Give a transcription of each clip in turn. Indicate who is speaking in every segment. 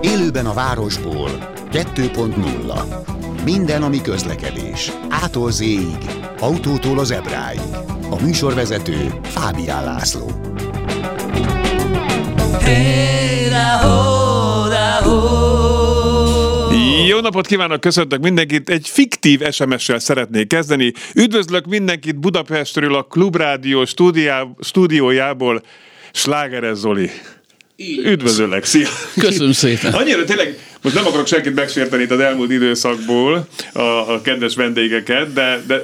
Speaker 1: Élőben a városból 2.0 Minden, ami közlekedés. Ától z autótól az ebráig. A műsorvezető Fábián László. Hey,
Speaker 2: Jó napot kívánok, köszöntök mindenkit. Egy fiktív SMS-sel szeretnék kezdeni. Üdvözlök mindenkit Budapestről a Klubrádió stúdiójából. Slágeres Zoli. Így. Üdvözöllek, szia!
Speaker 3: Köszönöm szépen!
Speaker 2: Annyira tényleg, most nem akarok senkit megsérteni itt az elmúlt időszakból, a, a kedves vendégeket, de, de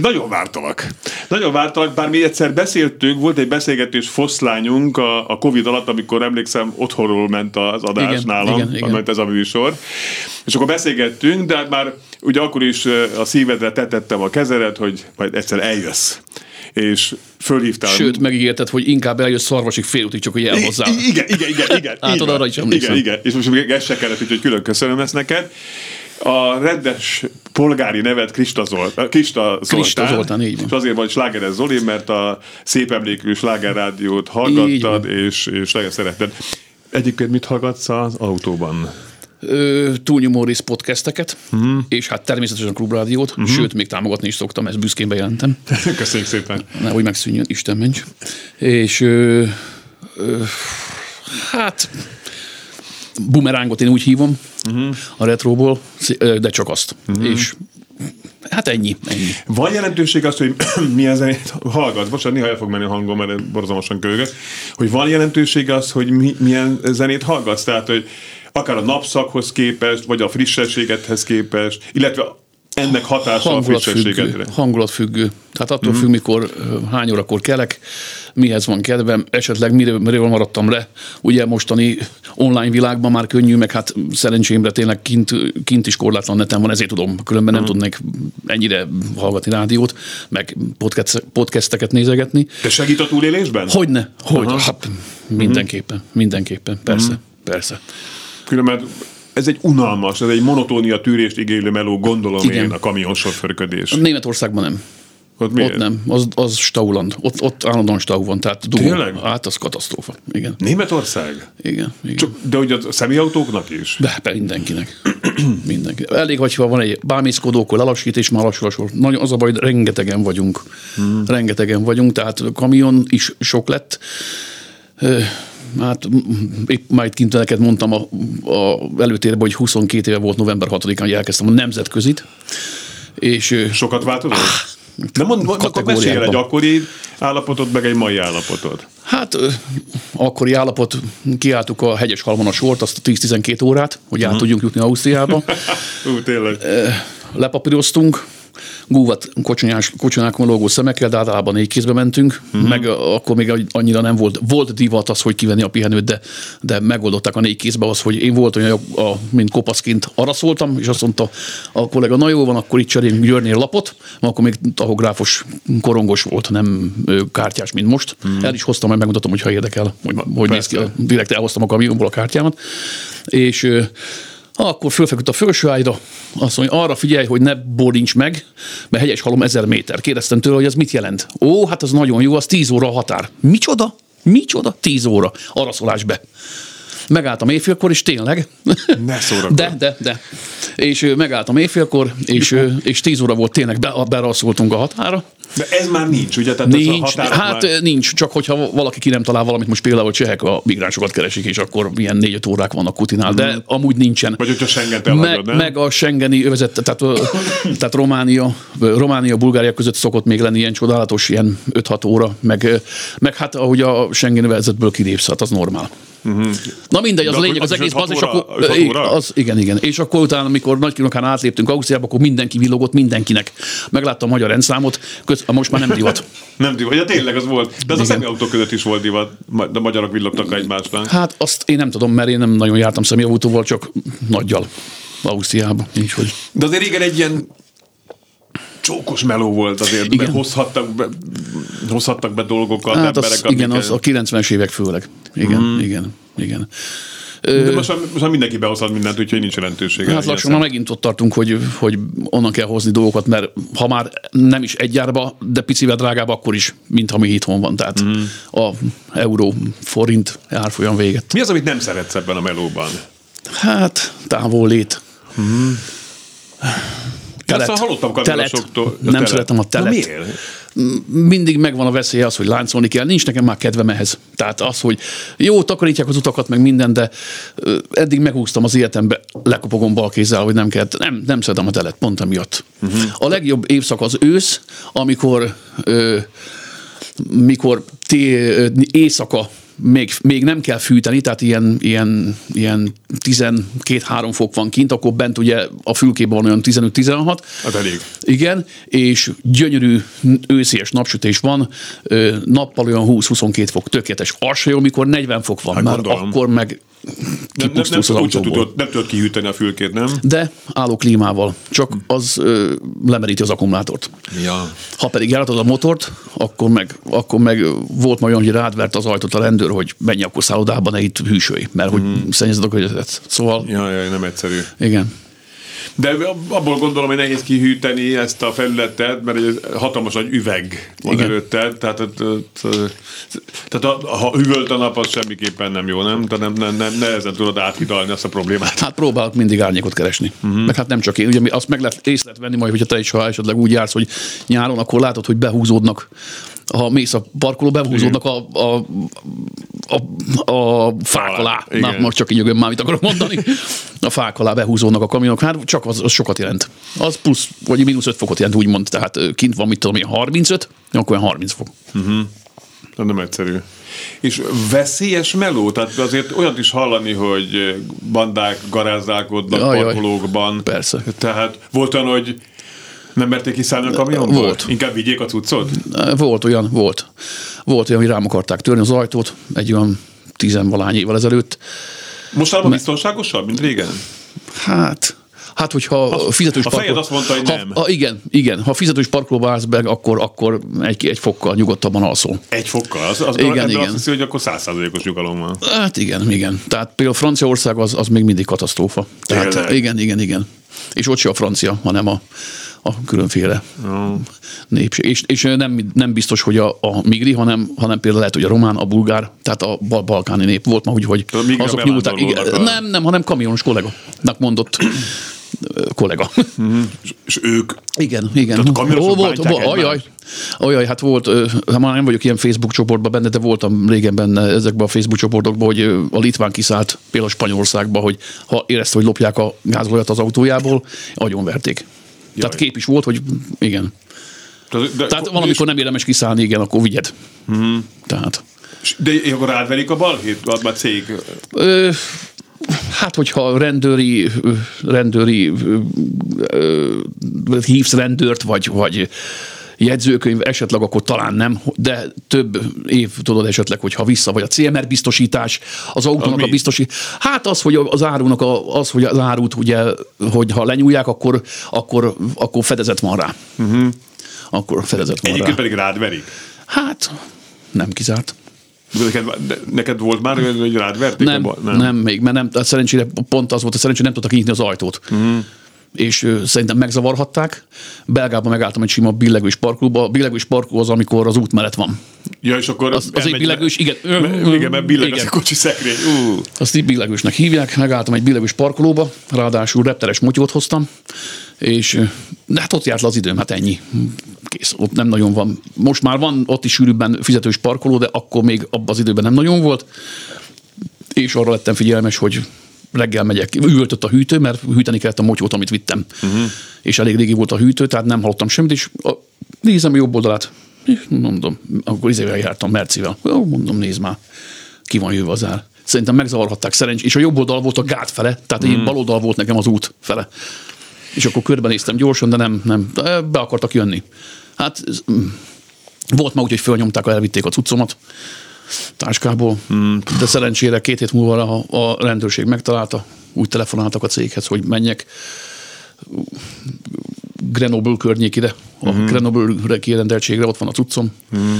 Speaker 2: nagyon vártalak. Nagyon vártalak, bár mi egyszer beszéltünk, volt egy beszélgetés foszlányunk a, a Covid alatt, amikor emlékszem, otthonról ment az adás igen, nálam, igen, igen. ment ez a műsor. És akkor beszélgettünk, de már ugye akkor is a szívedre tetettem a kezedet, hogy majd egyszer eljössz és fölhívtál.
Speaker 3: Sőt, megígérted, hogy inkább eljössz szarvasig fél útig, csak hogy elhozzál.
Speaker 2: Igen, igen, igen, igen.
Speaker 3: Átad arra is
Speaker 2: emlékszem. Igen, igen, és most még ez se kellett, úgyhogy külön köszönöm ezt neked. A rendes polgári nevet Krista, Zolt, Krista Zoltán. Krista Zoltán, így van. És azért vagy slágeres Zoli, mert a szép emlékű slágerrádiót hallgattad, és, és nagyon szeretted. Egyébként mit hallgatsz az autóban?
Speaker 3: Túlnyomó rész podcasteket, uh-huh. és hát természetesen a klubrádiót, uh-huh. sőt, még támogatni is szoktam, ezt büszkén bejelentem.
Speaker 2: Köszönjük szépen.
Speaker 3: Nehogy megszűnjön, Isten mencs. És ö, ö, hát bumerángot én úgy hívom uh-huh. a retróból, de csak azt. Uh-huh. És Hát ennyi, ennyi.
Speaker 2: Van jelentőség az, hogy milyen zenét hallgatsz? Bocsánat, néha el fog menni a hangom, mert borzalmasan kölgök. Hogy van jelentőség az, hogy mi, milyen zenét hallgatsz? Tehát, hogy akár a napszakhoz képest, vagy a frissességethez képest, illetve ennek hatása hangulat a frissességedre.
Speaker 3: Hangulat függő. Tehát attól mm. függ, mikor, hány órakor kelek, mihez van kedvem, esetleg miről, miről maradtam le. Ugye mostani online világban már könnyű, meg hát szerencsémre tényleg kint, kint is korlátlan netem van, ezért tudom, különben nem mm. tudnék ennyire hallgatni rádiót, meg podcast, podcasteket nézegetni.
Speaker 2: Te segít a túlélésben?
Speaker 3: Hogyne, hogy, hát, mindenképpen, mindenképpen, persze, mm. persze.
Speaker 2: Különben ez egy unalmas, ez egy monotónia tűrést igénylő meló, gondolom Igen. én, a kamionsofőrködés.
Speaker 3: Németországban nem. Ott, miért? ott nem, az, az Stauland. Ott, ott állandóan Stau van, tehát dugó. Tényleg? Hát az katasztrófa. Igen.
Speaker 2: Németország?
Speaker 3: Igen. igen.
Speaker 2: Csak, de ugye a személyautóknak is?
Speaker 3: De, be, mindenkinek. Mindenki. Elég, hogyha van egy bámészkodó, akkor lelassít, és már lassul, lassul. Nagyon az a baj, hogy rengetegen vagyunk. Hmm. Rengetegen vagyunk, tehát kamion is sok lett hát épp majd kint neked mondtam a, a előtérben, hogy 22 éve volt november 6-án, hogy elkezdtem a nemzetközit. És,
Speaker 2: Sokat változott? Ah, de mond, akkor mesélj egy akkori állapotot, meg egy mai állapotot.
Speaker 3: Hát akkori állapot, kiálltuk a hegyes halmon a sort, azt a 10-12 órát, hogy át uh-huh. tudjunk jutni Ausztriába.
Speaker 2: Ú, tényleg.
Speaker 3: Lepapíroztunk, gúvat kocsonyás, kocsonyákon lógó szemekkel, de általában négy kézbe mentünk, uh-huh. meg akkor még annyira nem volt, volt divat az, hogy kivenni a pihenőt, de, de megoldották a négy kézbe az, hogy én voltam olyan, a, mint kopaszként arra szóltam, és azt mondta a kollega, na jó van, akkor itt cseréljünk Györnél lapot, mert akkor még tahográfos korongos volt, nem kártyás, mint most. Uh-huh. El is hoztam, majd megmutatom, hogy ha érdekel, hogy, hogy néz ki, direkt elhoztam a kamionból a kártyámat, és akkor fölfeküdt a felső ágyra, azt mondja, arra figyelj, hogy ne borincs meg, mert hegyes halom ezer méter. Kérdeztem tőle, hogy ez mit jelent. Ó, hát az nagyon jó, az 10 óra a határ. Micsoda? Micsoda? 10 óra. Arra be. Megálltam éjfélkor, és tényleg.
Speaker 2: Ne
Speaker 3: De, de, de. És megálltam éjfélkor, és, és 10 óra volt tényleg, be, beraszoltunk a határa.
Speaker 2: De ez már nincs, ugye? Tehát
Speaker 3: nincs, a hát már... nincs, csak hogyha valaki ki nem talál valamit, most például csehek a migránsokat keresik, és akkor ilyen négy órák vannak kutinál, de mm. amúgy nincsen.
Speaker 2: Vagy hogyha Schengen elhagyod,
Speaker 3: meg, meg a Schengeni övezet, tehát, tehát Románia, Románia, Bulgária között szokott még lenni ilyen csodálatos, ilyen 5-6 óra, meg, meg hát ahogy a Schengen övezetből kilépsz, hát az normál. Uh-huh. Na mindegy, az a lényeg, az egész az, és akkor, az, igen, igen. És akkor utána, amikor nagy kilokán átléptünk Ausztriába, akkor mindenki villogott mindenkinek. Megláttam a magyar rendszámot, köz, most már nem divat.
Speaker 2: nem divat, ja tényleg az volt. De az igen. a személyautó között is volt divat, de magyarok villogtak egymásra.
Speaker 3: Hát azt én nem tudom, mert én nem nagyon jártam személyautóval, csak nagyjal Ausztriába. Így, hogy...
Speaker 2: De azért régen egy ilyen csókos meló volt azért, igen. mert hozhattak be, hozhattak be dolgokat, hát emberek.
Speaker 3: Az, igen, az a 90-es évek főleg. Igen, mm. igen, igen.
Speaker 2: De most, most már mindenki behozhat mindent, úgyhogy nincs jelentősége.
Speaker 3: Hát lassan már megint ott tartunk, hogy, hogy onnan kell hozni dolgokat, mert ha már nem is egy árba, de picivel drágább, akkor is, mint ami itthon van. Tehát mm. a euró, forint árfolyam véget.
Speaker 2: Mi az, amit nem szeretsz ebben a melóban?
Speaker 3: Hát, távol lét.
Speaker 2: Azt hallottam kamionosoktól.
Speaker 3: Nem szeretem a telet.
Speaker 2: Na miért?
Speaker 3: mindig megvan a veszélye az, hogy láncolni kell. Nincs nekem már kedvem ehhez. Tehát az, hogy jó, takarítják az utakat, meg minden, de eddig megúsztam az életembe, lekopogom bal kézzel, hogy nem kell. Nem, nem szeretem a telet, pont emiatt. Uh-huh. A legjobb évszak az ősz, amikor ö, mikor té, éjszaka még, még nem kell fűteni, tehát ilyen, ilyen, ilyen 12-3 fok van kint, akkor bent ugye a fülkében van olyan 15-16.
Speaker 2: Az elég.
Speaker 3: Igen, és gyönyörű őszies napsütés van, nappal olyan 20-22 fok, tökéletes. Az se jó, mikor 40 fok van,
Speaker 2: Hát
Speaker 3: mert
Speaker 2: gondolom.
Speaker 3: akkor meg
Speaker 2: Nem, nem, nem,
Speaker 3: autóból.
Speaker 2: tudod, nem tudod kihűteni a fülkét, nem?
Speaker 3: De álló klímával, csak az ö, lemeríti az akkumulátort.
Speaker 2: Ja.
Speaker 3: Ha pedig járatod a motort, akkor meg, akkor meg volt majd olyan, hogy rádvert az ajtót a rendőr, hogy menj akkor szállodába, ne itt hűsölj, mert hogy mm. szennyezed a környezetet. Szóval,
Speaker 2: Ja, ja, nem egyszerű.
Speaker 3: igen.
Speaker 2: De abból gondolom, hogy nehéz kihűteni ezt a felületet, mert egy hatalmas nagy üveg van
Speaker 3: Igen.
Speaker 2: előtted, tehát, tehát ha üvölt a nap, az semmiképpen nem jó, nem? Tehát nem, nem, nem nehezen tudod áthidalni azt a problémát.
Speaker 3: Hát próbálok mindig árnyékot keresni. Uh-huh. Meg hát nem csak én, ugye azt meg lehet, észre lehet venni majd, hogyha te is, ha esetleg úgy jársz, hogy nyáron, akkor látod, hogy behúzódnak ha mész a parkoló, behúzódnak a, a, a, a fák alá. Na,
Speaker 2: Igen.
Speaker 3: most csak így jövőm már, mit akarok mondani. A fák alá behúzódnak a kamionok. Hát csak az, az sokat jelent. Az plusz, vagy mínusz 5 fokot jelent, úgymond. Tehát kint van, mit tudom én, 35, akkor olyan 30 fok.
Speaker 2: De nem egyszerű. És veszélyes meló? Tehát azért olyat is hallani, hogy bandák garázdálkodnak
Speaker 3: Ajaj.
Speaker 2: parkolókban.
Speaker 3: Persze.
Speaker 2: Tehát volt olyan, hogy nem merték kiszállni a kamionból?
Speaker 3: Volt.
Speaker 2: Inkább vigyék a cuccot?
Speaker 3: Volt olyan, volt. Volt olyan, hogy rám akarták törni az ajtót, egy olyan tizenvalány évvel ezelőtt.
Speaker 2: Mostanában biztonságosabb, mint régen?
Speaker 3: Hát, hát hogyha a fizetős
Speaker 2: a fejed azt mondta, hogy
Speaker 3: ha,
Speaker 2: nem.
Speaker 3: Ha, igen, igen. Ha fizetős parkolóba állsz be, akkor, akkor egy, egy fokkal nyugodtabban alszol.
Speaker 2: Egy fokkal. Az, az
Speaker 3: Igen,
Speaker 2: igen,
Speaker 3: igen.
Speaker 2: azt hiszi, hogy akkor százszázalékos nyugalom van.
Speaker 3: Hát igen, igen. Tehát például Franciaország az, az még mindig katasztrófa. Tehát
Speaker 2: Tényleg?
Speaker 3: igen, igen, igen. És ott se a francia, hanem a, a különféle népség. És, és nem, nem biztos, hogy a, a migri, hanem, hanem például lehet, hogy a román, a bulgár, tehát a bal- balkáni nép volt ma úgy, hogy
Speaker 2: A
Speaker 3: azok nyúlták. Igen,
Speaker 2: a-
Speaker 3: nem, nem, hanem kamionos kollega-nak mondott kollega.
Speaker 2: És, és ők
Speaker 3: Igen, igen.
Speaker 2: Tehát a
Speaker 3: Ó, volt, ajaj, ajaj, hát volt, hát már nem vagyok ilyen Facebook csoportban benne, de voltam régen benne ezekben a Facebook csoportokban, hogy a Litván kiszállt például Spanyolországba, hogy ha érezte, hogy lopják a gázolajat az autójából, agyonverték. Tehát kép is volt, hogy igen.
Speaker 2: Tehát, de,
Speaker 3: Tehát valamikor nem érdemes kiszállni, igen, akkor vigyed.
Speaker 2: Mhm.
Speaker 3: Tehát.
Speaker 2: De akkor átverik a balhét? Már cég.
Speaker 3: Ö, hát, hogyha rendőri, rendőri ö, ö, hívsz rendőrt, vagy, vagy jegyzőkönyv esetleg, akkor talán nem, de több év tudod esetleg, hogyha vissza, vagy a CMR biztosítás, az autónak
Speaker 2: mi?
Speaker 3: a biztosítás. Hát az, hogy az árunak, a, az, hogy az árut, ugye, hogy ha lenyúlják, akkor, akkor, akkor fedezet van rá. Uh-huh. Akkor fedezet van rá.
Speaker 2: Egyébként pedig rád verik.
Speaker 3: Hát, nem kizárt.
Speaker 2: Neked, neked volt már, olyan, hogy rád verték?
Speaker 3: Nem,
Speaker 2: a
Speaker 3: nem, nem, még, mert nem, szerencsére pont az volt, a szerencsére nem tudtak nyitni az ajtót. Uh-huh. És szerintem megzavarhatták. Belgában megálltam egy sima billegős parkolóba. Billegős parkoló az, amikor az út mellett van.
Speaker 2: Ja, és akkor...
Speaker 3: Az- az egy billegős, igen.
Speaker 2: Me- Igen, mert billeg az
Speaker 3: Igen.
Speaker 2: a kocsi szekrény. Ú.
Speaker 3: Azt így billegősnek hívják, megálltam egy billegős parkolóba, ráadásul repteres motyót hoztam, és de hát ott járt le az időm, hát ennyi. Kész, ott nem nagyon van. Most már van ott is sűrűbben fizetős parkoló, de akkor még abban az időben nem nagyon volt. És arra lettem figyelmes, hogy reggel megyek, üvöltött a hűtő, mert hűteni kellett a motyót, amit vittem. Uh-huh. És elég régi volt a hűtő, tehát nem hallottam semmit, és a, nézem a jobb oldalát, mondom, akkor izével jártam, Mercivel. Jó, mondom, nézd már, ki van jöve az ár. Szerintem megzavarhatták szerencs, és a jobb oldal volt a gát fele, tehát én bal oldal volt nekem az út fele. És akkor körbenéztem gyorsan, de nem, nem, be akartak jönni. Hát mm, volt ma úgy, hogy fölnyomták, elvitték a cuccomat táskából, mm. de szerencsére két hét múlva a, a rendőrség megtalálta, úgy telefonáltak a céghez, hogy menjek Grenoble környékére, a mm. Grenoble kirendeltségre, ott van a cuccom. Mm.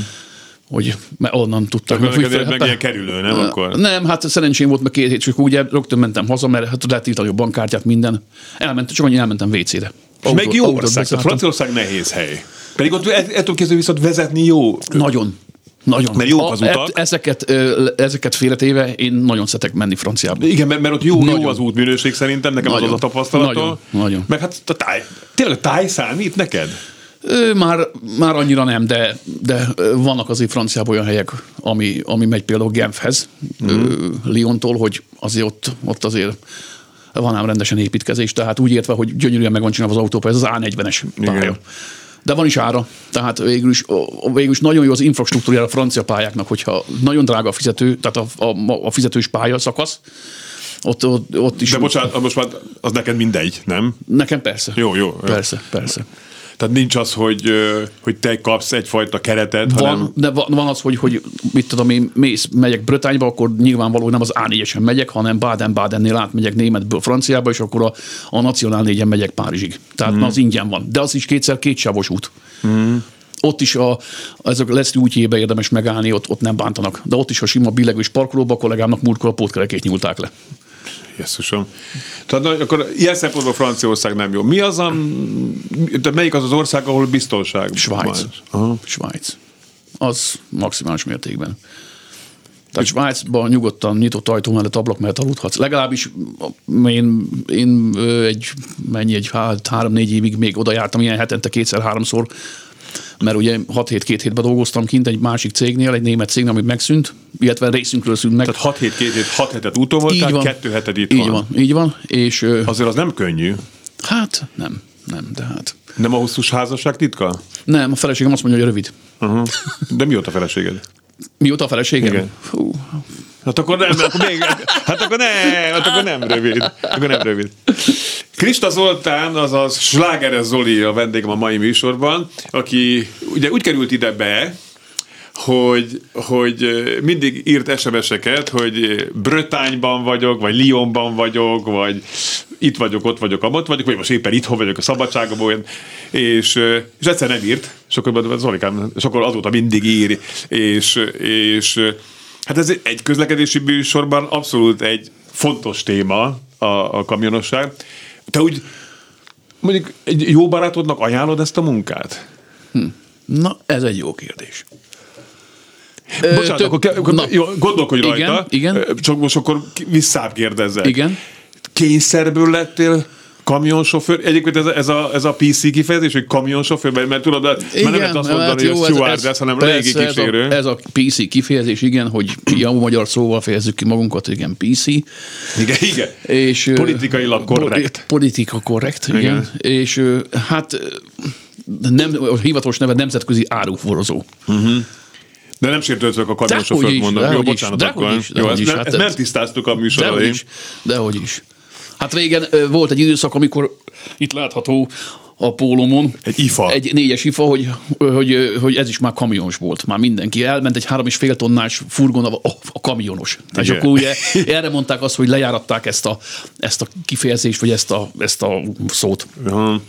Speaker 3: hogy mert onnan tudtak.
Speaker 2: Akkor
Speaker 3: Meg, úgy-
Speaker 2: meg ilyen kerülő, nem akkor?
Speaker 3: Nem, hát szerencsém volt meg két hét, akkor ugye rögtön mentem haza, mert hát lehet írtani a bankkártyát, minden. Elmentem, csak annyi elmentem WC-re.
Speaker 2: És meg jó ország,
Speaker 3: beszálltam.
Speaker 2: Franciaország nehéz hely. Pedig ott e- ettől kezdve viszont vezetni jó.
Speaker 3: Nagyon. Nagyon.
Speaker 2: Mert jók az utak.
Speaker 3: e- Ezeket, ezeket félretéve én nagyon szeretek menni franciába.
Speaker 2: Igen, mert, mert ott jó, jó
Speaker 3: Nagyon.
Speaker 2: az útminőség szerintem, nekem az
Speaker 3: Nagyon.
Speaker 2: az a tapasztalatom.
Speaker 3: Nagyon. Nagyon.
Speaker 2: Meg hát a táj, tényleg táj számít neked?
Speaker 3: Ö, már, már annyira nem, de, de vannak azért Franciában olyan helyek, ami, ami megy például Genfhez, mm. Lyontól, hogy azért ott, ott azért van ám rendesen építkezés, tehát úgy értve, hogy gyönyörűen meg van csinálva az autópálya, ez az A40-es pálya.
Speaker 2: Igen.
Speaker 3: De van is ára, tehát végül is, végül is nagyon jó az infrastruktúrája a francia pályáknak, hogyha nagyon drága a fizető, tehát a, a, a fizetős pálya szakasz, ott, ott, ott is.
Speaker 2: De bocsánat, most már az neked mindegy, nem?
Speaker 3: Nekem persze.
Speaker 2: Jó, jó.
Speaker 3: Persze, persze.
Speaker 2: Tehát nincs az, hogy, hogy te kapsz egyfajta keretet,
Speaker 3: Van,
Speaker 2: hanem...
Speaker 3: de van, van az, hogy, hogy mit tudom én, mész, megyek Brötányba, akkor nyilvánvaló nem az A4-esen megyek, hanem Baden-Badennél átmegyek németből Franciába, és akkor a, a Nacionál 4 megyek Párizsig. Tehát mm. az ingyen van. De az is kétszer kétsávos út. Mm. Ott is a, ezek a Leszli útjébe érdemes megállni, ott, ott nem bántanak. De ott is a sima billegős parkolóba a kollégámnak múltkor a pótkerekét nyúlták le.
Speaker 2: Jesszusom. Tehát na, akkor ilyen szempontból Franciaország nem jó. Mi az a... De melyik az az ország, ahol biztonság
Speaker 3: Svájc.
Speaker 2: van? Aha.
Speaker 3: Svájc. Az maximális mértékben. Tehát Svájcban nyugodtan nyitott ajtó mellett, ablak mellett aludhatsz. Legalábbis én, én egy, mennyi, egy há- három-négy évig még oda jártam, ilyen hetente kétszer-háromszor, mert ugye 6 hét, két hétben dolgoztam kint egy másik cégnél, egy német cégnél, ami megszűnt, illetve részünkről szűnt meg.
Speaker 2: Tehát 6 hét, 2 hét, 6 hetet úton voltál, 2 heted itt
Speaker 3: így
Speaker 2: van.
Speaker 3: van. Így van, és
Speaker 2: Azért az nem könnyű.
Speaker 3: hát nem, nem, de hát
Speaker 2: Nem a hosszú házasság titka?
Speaker 3: nem, a feleségem azt mondja, hogy rövid.
Speaker 2: Uh-huh. De mióta feleséged?
Speaker 3: Mióta a feleségem?
Speaker 2: Igen.
Speaker 3: Hú,
Speaker 2: Hát akkor nem, akkor még, hát akkor nem, hát akkor nem rövid. Akkor nem rövid. Krista Zoltán, azaz Slágeres Zoli a vendégem a mai műsorban, aki ugye úgy került ide be, hogy, hogy mindig írt SMS-eket, hogy Brötányban vagyok, vagy Lyonban vagyok, vagy itt vagyok, ott vagyok, amott vagyok, vagy most éppen itthon vagyok a szabadságomban, és, és egyszer nem írt, és akkor Zolikám, és akkor azóta mindig ír, és, és hát ez egy közlekedési műsorban abszolút egy fontos téma a, a kamionosság. Te úgy mondjuk egy jó barátodnak ajánlod ezt a munkát?
Speaker 3: Na, ez egy jó kérdés.
Speaker 2: Bocsánat,
Speaker 3: tök-
Speaker 2: akkor, ke- akkor
Speaker 3: na.
Speaker 2: jó, gondolkodj
Speaker 3: Igen,
Speaker 2: rajta.
Speaker 3: igen.
Speaker 2: Ö, Csak most akkor visszább kérdezzek.
Speaker 3: Igen.
Speaker 2: Kényszerből lettél kamionsofőr? Egyébként ez a, ez a, ez a PC kifejezés, hogy kamionsofőr, mert, mert tudod, mert nem lehet azt mondani, hogy stewardess, hanem régi
Speaker 3: persze,
Speaker 2: kísérő.
Speaker 3: Ez a, ez a PC kifejezés, igen, hogy jó magyar szóval fejezzük ki magunkat, igen, PC.
Speaker 2: Igen, igen.
Speaker 3: És,
Speaker 2: Politikailag korrekt.
Speaker 3: poli- Politika korrekt, igen.
Speaker 2: Igen.
Speaker 3: igen. És hát nem, a hivatalos neve nemzetközi áruforozó.
Speaker 2: De nem sértődtök a
Speaker 3: Dehogy
Speaker 2: kamionsofőrt
Speaker 3: is,
Speaker 2: mondom. Jó,
Speaker 3: dehogy is,
Speaker 2: bocsánat,
Speaker 3: dehogy
Speaker 2: akkor.
Speaker 3: is,
Speaker 2: Jó,
Speaker 3: dehogy
Speaker 2: ezt,
Speaker 3: is, hát
Speaker 2: ezt
Speaker 3: ez-
Speaker 2: nem tisztáztuk a műsor
Speaker 3: Dehogy
Speaker 2: elején.
Speaker 3: is, dehogy is. Hát régen volt egy időszak, amikor itt látható a pólomon.
Speaker 2: Egy IFA.
Speaker 3: Egy négyes IFA, hogy, hogy, hogy ez is már kamionos volt. Már mindenki elment egy három és fél tonnás furgon a, a kamionos. És
Speaker 2: Igen.
Speaker 3: akkor ugye erre mondták azt, hogy lejáratták ezt a, ezt a kifejezést, vagy ezt a, ezt a szót.
Speaker 2: Aha.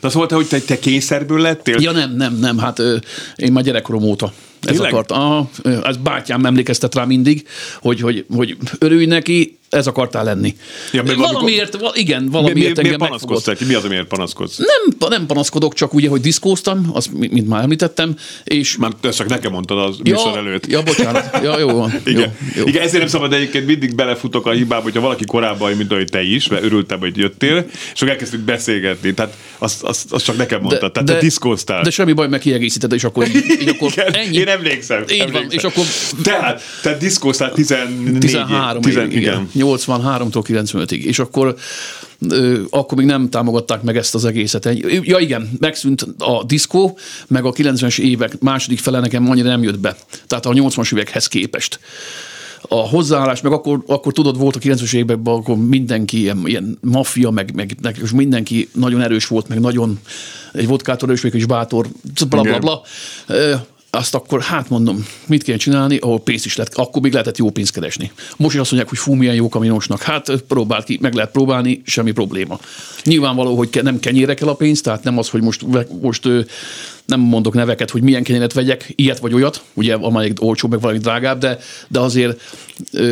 Speaker 2: De szóval te, hogy te, te kényszerből lettél?
Speaker 3: Ja nem, nem, nem, hát ö, én már gyerekkorom óta ez
Speaker 2: Tényleg?
Speaker 3: akart. Aha, ez bátyám emlékeztet rá mindig, hogy, hogy, hogy örülj neki, ez akartál lenni.
Speaker 2: Ja, mert
Speaker 3: valamiért, va, igen,
Speaker 2: Mi,
Speaker 3: valamiért
Speaker 2: mi, miért
Speaker 3: engem
Speaker 2: panaszkodsz te? Mi az, amiért panaszkodsz?
Speaker 3: Nem, nem panaszkodok, csak ugye, hogy diszkóztam, azt, mi- mint már említettem, és...
Speaker 2: Már ezt csak nekem mondtad az műsor előtt.
Speaker 3: ja, bocsánat. Ja, jó van.
Speaker 2: Igen.
Speaker 3: Jó, jó.
Speaker 2: Igen, ezért nem szabad egyébként mindig belefutok a hibába, hogyha valaki korábban, mint ahogy te is, mert örültem, hogy jöttél, és akkor elkezdtük beszélgetni. Tehát azt, azt, azt csak nekem mondtad. Tehát te diszkóztál.
Speaker 3: de semmi baj, meg kiegészíted, és akkor, így, így akkor
Speaker 2: Igen,
Speaker 3: ennyi.
Speaker 2: Én emlékszem.
Speaker 3: Így van,
Speaker 2: emlékszem.
Speaker 3: és akkor
Speaker 2: Tehát, tehát diszkóztál 14
Speaker 3: 13
Speaker 2: 10,
Speaker 3: évig, igen. 83-tól 95-ig. És akkor akkor még nem támogatták meg ezt az egészet. Ja igen, megszűnt a diszkó, meg a 90-es évek második fele nekem annyira nem jött be. Tehát a 80-as évekhez képest. A hozzáállás, meg akkor, akkor tudod, volt a 90-es években, akkor mindenki ilyen, ilyen maffia, meg, meg, meg és mindenki nagyon erős volt, meg nagyon egy vodkától erős, és bátor, bla bla
Speaker 2: Igen.
Speaker 3: bla. Azt akkor, hát mondom, mit kell csinálni, ahol pénz is lett, akkor még lehetett jó pénzt keresni. Most is azt mondják, hogy fú, milyen jó kamionosnak. Hát próbáld ki, meg lehet próbálni, semmi probléma. Nyilvánvaló, hogy nem kenyére kell a pénz, tehát nem az, hogy most, most nem mondok neveket, hogy milyen kenyeret vegyek, ilyet vagy olyat, ugye amelyik olcsóbb, meg valami drágább, de, de azért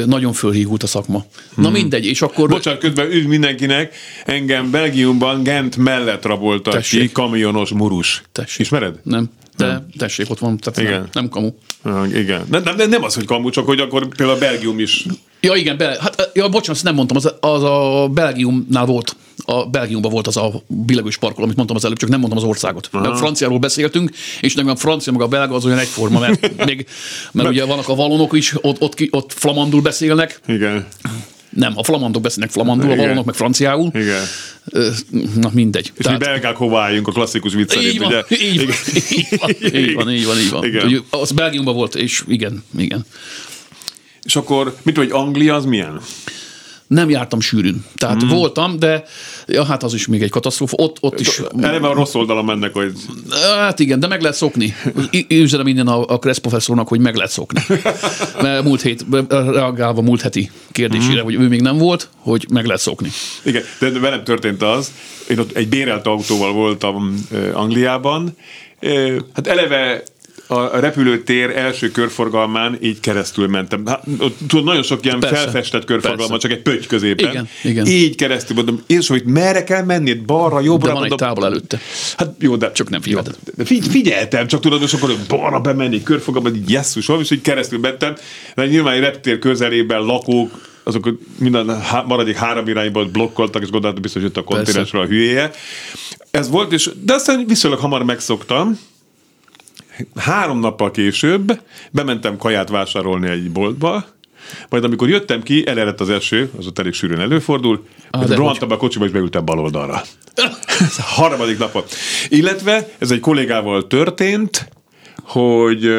Speaker 3: nagyon fölhígult a szakma. Na mindegy, és akkor...
Speaker 2: Bocsánat, közben üdv mindenkinek, engem Belgiumban Gent mellett raboltak ki,
Speaker 3: Tessék.
Speaker 2: kamionos murus.
Speaker 3: Tessék.
Speaker 2: Ismered?
Speaker 3: Nem, de tessék, ott van, tehát
Speaker 2: Igen.
Speaker 3: nem, nem kamu.
Speaker 2: Ah, igen. Nem, nem, nem az, hogy kamu, csak hogy akkor például a Belgium is.
Speaker 3: Ja, igen, be, hát, ja, bocsánat, nem mondtam, az, az a Belgiumnál volt, a Belgiumban volt az a billegős parkoló, amit mondtam az előbb, csak nem mondtam az országot. Mert a franciáról beszéltünk, és nekem a francia meg a belga az olyan egyforma, mert, még, mert ugye vannak a valonok is, ott, ott, ki- ott flamandul beszélnek,
Speaker 2: Igen.
Speaker 3: Nem, a flamandok beszélnek flamandul, a valonok meg franciául.
Speaker 2: Igen.
Speaker 3: Na mindegy.
Speaker 2: És mi belgák hova álljunk a klasszikus vicc szerint,
Speaker 3: így van,
Speaker 2: ugye?
Speaker 3: így van, így van, így van, így van, így van.
Speaker 2: Igen.
Speaker 3: Az Belgiumban volt, és igen, igen.
Speaker 2: És akkor, mit vagy Anglia az milyen?
Speaker 3: Nem jártam sűrűn. Tehát mm. voltam, de ja, hát az is még egy katasztrófa. Ott, ott is
Speaker 2: Eleve a rossz oldalon mennek, hogy
Speaker 3: Hát igen, de meg lehet szokni. Üzenem innen a, a Kressz professzornak, hogy meg lehet szokni. Mert múlt hét, reagálva múlt heti kérdésére, hogy ő még nem volt, hogy meg lehet szokni.
Speaker 2: Igen, de velem történt az, én ott egy bérelt autóval voltam Angliában, hát eleve a repülőtér első körforgalmán így keresztül mentem. Hát, tudod, nagyon sok ilyen
Speaker 3: Persze.
Speaker 2: felfestett körforgalma,
Speaker 3: Persze.
Speaker 2: csak egy pötty középen.
Speaker 3: Igen, igen.
Speaker 2: Így keresztül mondom, én hogy merre kell menni, balra, jobbra.
Speaker 3: De van egy
Speaker 2: mondom,
Speaker 3: távol előtte.
Speaker 2: Hát jó, de
Speaker 3: Csak nem figyelted.
Speaker 2: Jó, de figy- figyeltem, csak tudod, és akkor balra bemenni, körfogalma, így jesszus, és így keresztül mentem, de nyilván egy reptér közelében lakók, azok minden há- maradék három irányból blokkoltak, és gondoltam, biztos jött a kontinensről a hülyéje. Ez volt, és, de aztán viszonylag hamar megszoktam. Három nappal később bementem kaját vásárolni egy boltba, majd amikor jöttem ki, elerett az eső, az ott elég sűrűn előfordul,
Speaker 3: Ah,
Speaker 2: rohantam a kocsiba, és beültem bal oldalra. Ez a harmadik napon. Illetve ez egy kollégával történt, hogy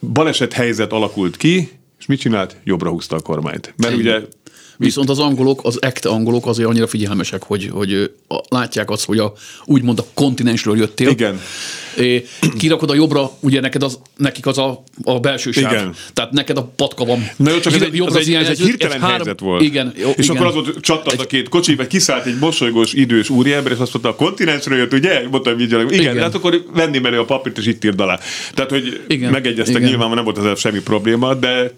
Speaker 2: baleset helyzet alakult ki, és mit csinált? Jobbra húzta a kormányt. Mert ugye
Speaker 3: Viszont az angolok, az ekte angolok azért annyira figyelmesek, hogy, hogy látják azt, hogy a, úgymond a kontinensről jöttél.
Speaker 2: Igen.
Speaker 3: É, kirakod a jobbra, ugye neked az, nekik az a, a belső sáv.
Speaker 2: Igen.
Speaker 3: Tehát neked a patka van.
Speaker 2: Na jó, csak ez egy, az egy, ez egy hirtelen
Speaker 3: három-
Speaker 2: helyzet volt.
Speaker 3: Igen. Jó,
Speaker 2: és
Speaker 3: igen.
Speaker 2: akkor az volt, csattant a két kocsi, vagy kiszállt egy mosolygós, idős úriember, és azt mondta, a kontinensről jött, ugye? Mondtam vigyelek. Igen,
Speaker 3: Igen.
Speaker 2: hát akkor venni menő a papírt, és itt írd alá. Tehát, hogy
Speaker 3: Igen.
Speaker 2: megegyeztek,
Speaker 3: Igen.
Speaker 2: nyilván nem volt ezzel semmi probléma, de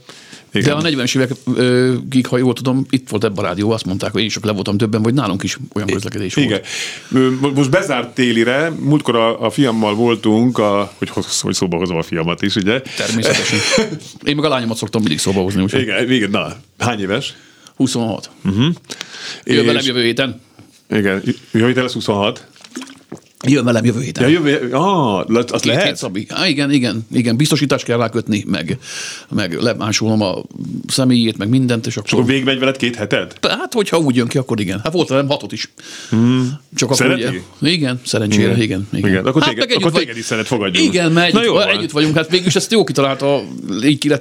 Speaker 2: igen.
Speaker 3: De a 40-es évekig, ha jól tudom, itt volt ebben a rádió, azt mondták, hogy én is le voltam többen, vagy nálunk is olyan közlekedés volt.
Speaker 2: Igen. Mo- Most bezárt télire, múltkor a, a fiammal voltunk, a, hogy, hogy szóba hozom a fiamat is, ugye?
Speaker 3: Természetesen. Én meg a lányomat szoktam mindig szóba hozni, úgyhogy
Speaker 2: Igen, igen, na, hány éves?
Speaker 3: 26.
Speaker 2: Uh-huh.
Speaker 3: Jön velem jövő héten.
Speaker 2: Igen, jövő héten lesz 26.
Speaker 3: Jön velem jövő héten.
Speaker 2: Ja, jövő, ah, le- azt
Speaker 3: Két
Speaker 2: lehet?
Speaker 3: hét Szabi. Á, igen, igen, igen, biztosítást kell rákötni, meg, meg lemásolom a személyét, meg mindent, és akkor...
Speaker 2: Akkor végigmegy veled két heted?
Speaker 3: Hát, hogyha úgy jön ki, akkor igen. Hát volt velem hatot is. Csak akkor
Speaker 2: Szereti?
Speaker 3: ugye, igen, szerencsére, igen. igen, igen.
Speaker 2: Igen, akkor
Speaker 3: hát,
Speaker 2: téged- akkor
Speaker 3: vagy-
Speaker 2: téged is szeret, fogadjunk.
Speaker 3: Igen, mert
Speaker 2: Na
Speaker 3: együtt,
Speaker 2: jó van.
Speaker 3: együtt vagyunk, hát végülis ezt jó kitalálta, így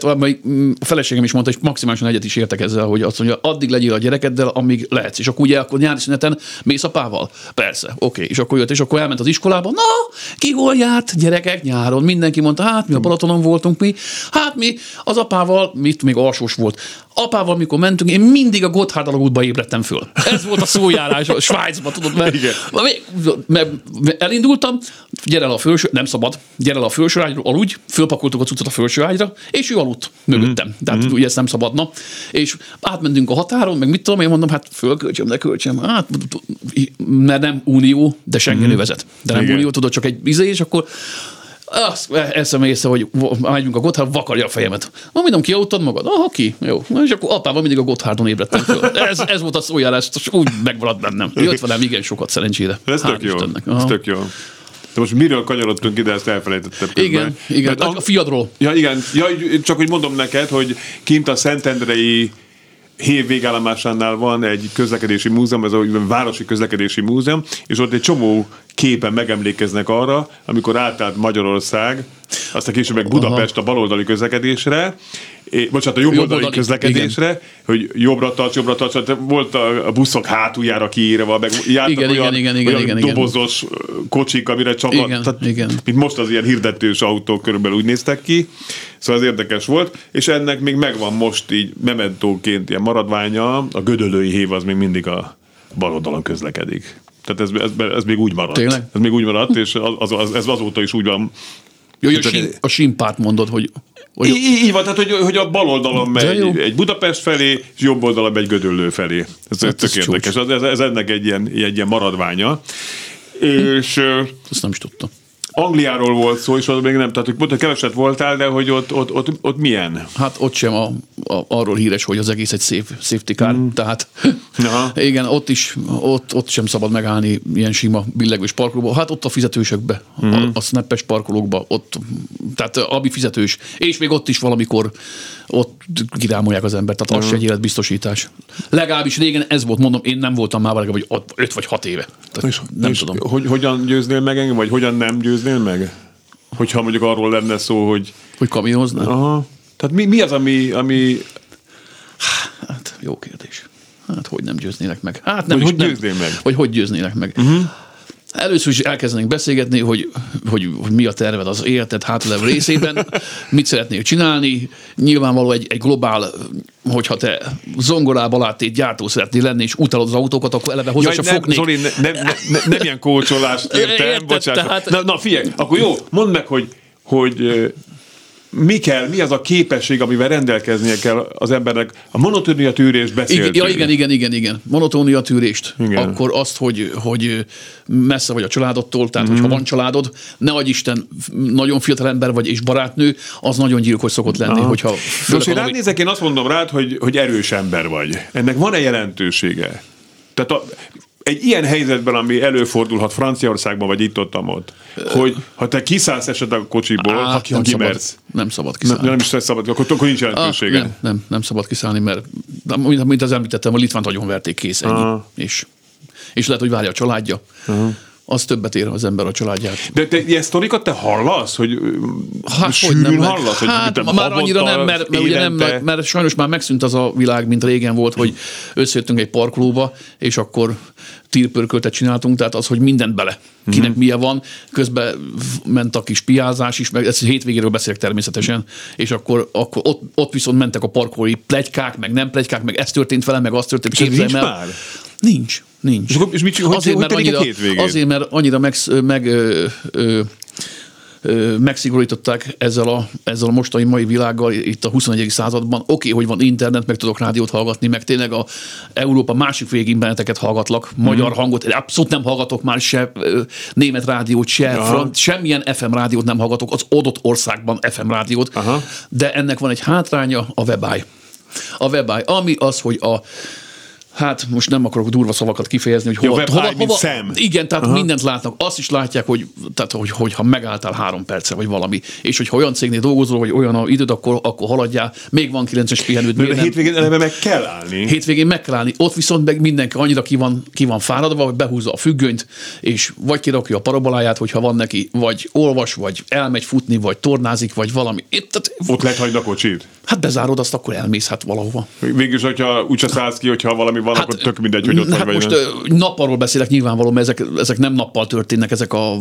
Speaker 3: mm, a feleségem is mondta, hogy maximálisan egyet is értek ezzel, hogy azt mondja, addig legyél a gyerekeddel, amíg lehetsz. És akkor ugye akkor nyári szüneten mész apával? Persze, oké. És akkor jött, és akkor elment az iskolába. Na, ki hol járt? Gyerekek nyáron. Mindenki mondta, hát mi a Balatonon voltunk mi. Hát mi az apával, mit még alsós volt. Apával, mikor mentünk, én mindig a Gotthard alagútba ébredtem föl. Ez volt a szójárás a Svájcban, tudod, mert,
Speaker 2: Igen.
Speaker 3: mert, mert elindultam, gyere le a felső, nem szabad, gyere le a felső ágyról, aludj, fölpakoltuk a cuccot a felső ágyra, és ő aludt mögöttem.
Speaker 2: Mhm.
Speaker 3: Tehát ugye ezt nem szabadna. És átmentünk a határon, meg mit tudom, én mondom, hát fölköltsem, ne költsem. Hát, mert nem unió, de Schengen vezet. De nem.
Speaker 2: Igen.
Speaker 3: unió, tudod, csak egy izé, és akkor azt eszem észre, hogy megyünk a Gotthard, vakarja a fejemet. Ma mondom, ki autód magad? Aha, ki. Jó. És akkor apával mindig a Gotthardon ébredtem föl. Ez, ez volt a szójárás, és úgy megmaradt bennem. Jött velem igen sokat szerencsére.
Speaker 2: Ez
Speaker 3: Hál'
Speaker 2: tök jó. Ez tök jó. De most miről kanyarodtunk ide, ezt elfelejtettem. közben.
Speaker 3: Igen, igen.
Speaker 2: Mert
Speaker 3: A, a fiadról.
Speaker 2: Ja, igen. Ja, csak hogy mondom neked, hogy kint a Szentendrei hév végállomásánál van egy közlekedési múzeum, ez a városi közlekedési múzeum, és ott egy csomó képen megemlékeznek arra, amikor átállt Magyarország, aztán később meg Budapest a baloldali közlekedésre, é, bocsánat, a jobboldali közlekedésre, hogy jobbra tarts, jobbra tarts, tehát volt a, buszok hátuljára kiírva, meg jártak
Speaker 3: Igen,
Speaker 2: olyan,
Speaker 3: igen, igen,
Speaker 2: olyan
Speaker 3: igen, igen.
Speaker 2: dobozos kocsik, amire csak
Speaker 3: Igen,
Speaker 2: a, tehát,
Speaker 3: igen.
Speaker 2: mint most az ilyen hirdetős autók körülbelül úgy néztek ki, szóval ez érdekes volt, és ennek még megvan most így mementóként ilyen maradványa, a gödölői hév az még mindig a bal oldalon közlekedik. Tehát ez, ez, ez még úgy maradt.
Speaker 3: Tényleg?
Speaker 2: Ez még úgy maradt, és az, az, ez azóta is úgy van.
Speaker 3: Jó, a, sim, a simpárt mondod, hogy... hogy
Speaker 2: Így, így van, tehát hogy, hogy a bal oldalon
Speaker 3: jó.
Speaker 2: megy egy Budapest felé, és jobb oldalon megy Gödöllő felé. Ez,
Speaker 3: Hát
Speaker 2: tök
Speaker 3: ez
Speaker 2: érdekes. Ez, ez, ennek egy ilyen, egy ilyen maradványa. És
Speaker 3: Ezt nem is tudtam.
Speaker 2: Angliáról volt szó, és az még nem, tehát hogy mondta, keveset voltál, de hogy ott, ott, ott, ott milyen?
Speaker 3: Hát ott sem a, a, arról híres, hogy az egész egy safe, safety car, mm. tehát
Speaker 2: Aha.
Speaker 3: igen, ott is, ott, ott sem szabad megállni ilyen sima billegős parkolóba. Hát ott a fizetősökbe, mm. a, a snappes parkolókba, ott, tehát ami fizetős. És még ott is valamikor ott kirámolják az embert, tehát az se egy életbiztosítás. Legalábbis régen ez volt, mondom, én nem voltam már hogy 5 vagy 6 éve. Tehát
Speaker 2: És,
Speaker 3: nem
Speaker 2: és
Speaker 3: tudom.
Speaker 2: Hogy, hogyan győznél meg engem, vagy hogyan nem győznél meg? Hogyha mondjuk arról lenne szó, hogy...
Speaker 3: Hogy kamioznál?
Speaker 2: Aha. Tehát mi, mi az, ami, ami
Speaker 3: Hát, jó kérdés. Hát, hogy nem győznélek meg? Hát nem
Speaker 2: Hogy
Speaker 3: is,
Speaker 2: hogy
Speaker 3: nem.
Speaker 2: győznél meg?
Speaker 3: Vagy hogy győznélek meg? Uh-huh. Először is elkezdenénk beszélgetni, hogy, hogy, hogy mi a terved az életed hátlevő részében, mit szeretnél csinálni. Nyilvánvaló egy, egy globál, hogyha te zongorába láttét gyártó szeretnél lenni, és utalod az autókat, akkor eleve hozzá se
Speaker 2: nem,
Speaker 3: fognék.
Speaker 2: Zoli, ne, ne, ne, ne, nem ilyen kócsolást értem,
Speaker 3: Érted,
Speaker 2: bocsánat.
Speaker 3: tehát-
Speaker 2: Na, na figyelj, akkor jó, mondd meg, hogy, hogy mi kell, mi az a képesség, amivel rendelkeznie kell az embernek. A monotónia tűrést beszéltünk.
Speaker 3: Ja, igen, igen, igen, igen. Monotónia tűrést.
Speaker 2: Igen.
Speaker 3: Akkor azt, hogy, hogy messze vagy a családodtól, tehát
Speaker 2: Mhm.
Speaker 3: mm. hogyha van családod, ne adj Isten, nagyon fiatal ember vagy és barátnő, az nagyon gyilkos szokott lenni, hogyha
Speaker 2: Most
Speaker 3: főleg
Speaker 2: én
Speaker 3: valami-
Speaker 2: rád nézek, én azt mondom rád, hogy, hogy erős ember vagy. Ennek van-e jelentősége? Tehát a, egy ilyen helyzetben, ami előfordulhat Franciaországban, vagy itt ott, ott hogy ha te kiszállsz esetleg a kocsiból,
Speaker 3: Á,
Speaker 2: ha,
Speaker 3: nem, szabad,
Speaker 2: kimersz,
Speaker 3: nem szabad
Speaker 2: nem,
Speaker 3: kiszállni.
Speaker 2: nem is lesz szabad, akkor, akkor nincs
Speaker 3: Ah,
Speaker 2: jelentősége.
Speaker 3: nem, nem, nem szabad kiszállni, mert mint, mint az említettem, a Litvánt nagyon verték kész ennyi.
Speaker 2: Aha.
Speaker 3: És, és lehet, hogy várja a családja. Az többet ér az ember a családját.
Speaker 2: De te ilyen sztorikat te hallasz, hogy
Speaker 3: Hát, hogy
Speaker 2: sűrűn
Speaker 3: nem, meg-
Speaker 2: hallasz? Hogy
Speaker 3: hát
Speaker 2: te
Speaker 3: ma már annyira nem, mert, mert, ugye nem, mert, mert sajnos már megszűnt az a világ, mint régen volt, hogy összejöttünk egy parkolóba, és akkor tírpörköltet csináltunk, tehát az, hogy mindent bele. Kinek
Speaker 2: Mhm.
Speaker 3: milyen van, közben ment a kis piázás is, meg ezt hétvégéről beszélek természetesen, és akkor, akkor ott, ott viszont mentek a parkolói plegykák, meg nem plegykák, meg ez történt velem, meg az történt. Képzelj el. Nincs, nincs.
Speaker 2: És akkor- és mit hogy-
Speaker 3: azért,
Speaker 2: hogy
Speaker 3: mert annyira,
Speaker 2: hétvégén?
Speaker 3: azért, mert annyira meg, meg ö, ö, ö, megszigorították ezzel a, ezzel a mostani mai világgal itt a 21. században. Oké, okay, hogy van internet, meg tudok rádiót hallgatni, meg tényleg a Európa másik végén benneteket hallgatlak, magyar hangot, abszolút nem hallgatok már se ö, német rádiót, se
Speaker 2: Aha.
Speaker 3: front, semmilyen FM rádiót nem hallgatok, az adott országban FM rádiót,
Speaker 2: Aha.
Speaker 3: de ennek van egy hátránya, a webáj. A webáj, ami az, hogy a Hát most nem akarok durva szavakat kifejezni, hogy
Speaker 2: Ja,
Speaker 3: hova,
Speaker 2: webáj,
Speaker 3: hova, hova
Speaker 2: szem.
Speaker 3: igen, tehát
Speaker 2: Aha.
Speaker 3: Mindent látnak. Azt is látják, hogy, tehát, hogy, hogy ha megálltál három perce, vagy valami, és hogyha olyan cégnél dolgozol, hogy olyan a időd, akkor, akkor haladjál, még van 9-es pihenőd,
Speaker 2: De
Speaker 3: miért nem?
Speaker 2: hétvégén eleve meg kell állni.
Speaker 3: Hétvégén meg kell állni. Ott viszont meg mindenki annyira ki van, ki van fáradva, hogy behúzza a függönyt, és vagy kirakja a paraboláját, hogyha van neki, vagy olvas, vagy elmegy futni, vagy tornázik, vagy valami. Itt, tehát,
Speaker 2: Ott lehet hagyni a kocsit.
Speaker 3: hát bezárod azt, akkor elmész hát valahova.
Speaker 2: Végülis, hogyha úgyse szállsz ki, hogyha valami van, hát, akkor tök mindegy, hogy ott
Speaker 3: hát
Speaker 2: vagy, vagy
Speaker 3: most ö, nappalról beszélek nyilvánvalóan, mert ezek, ezek nem nappal történnek, ezek a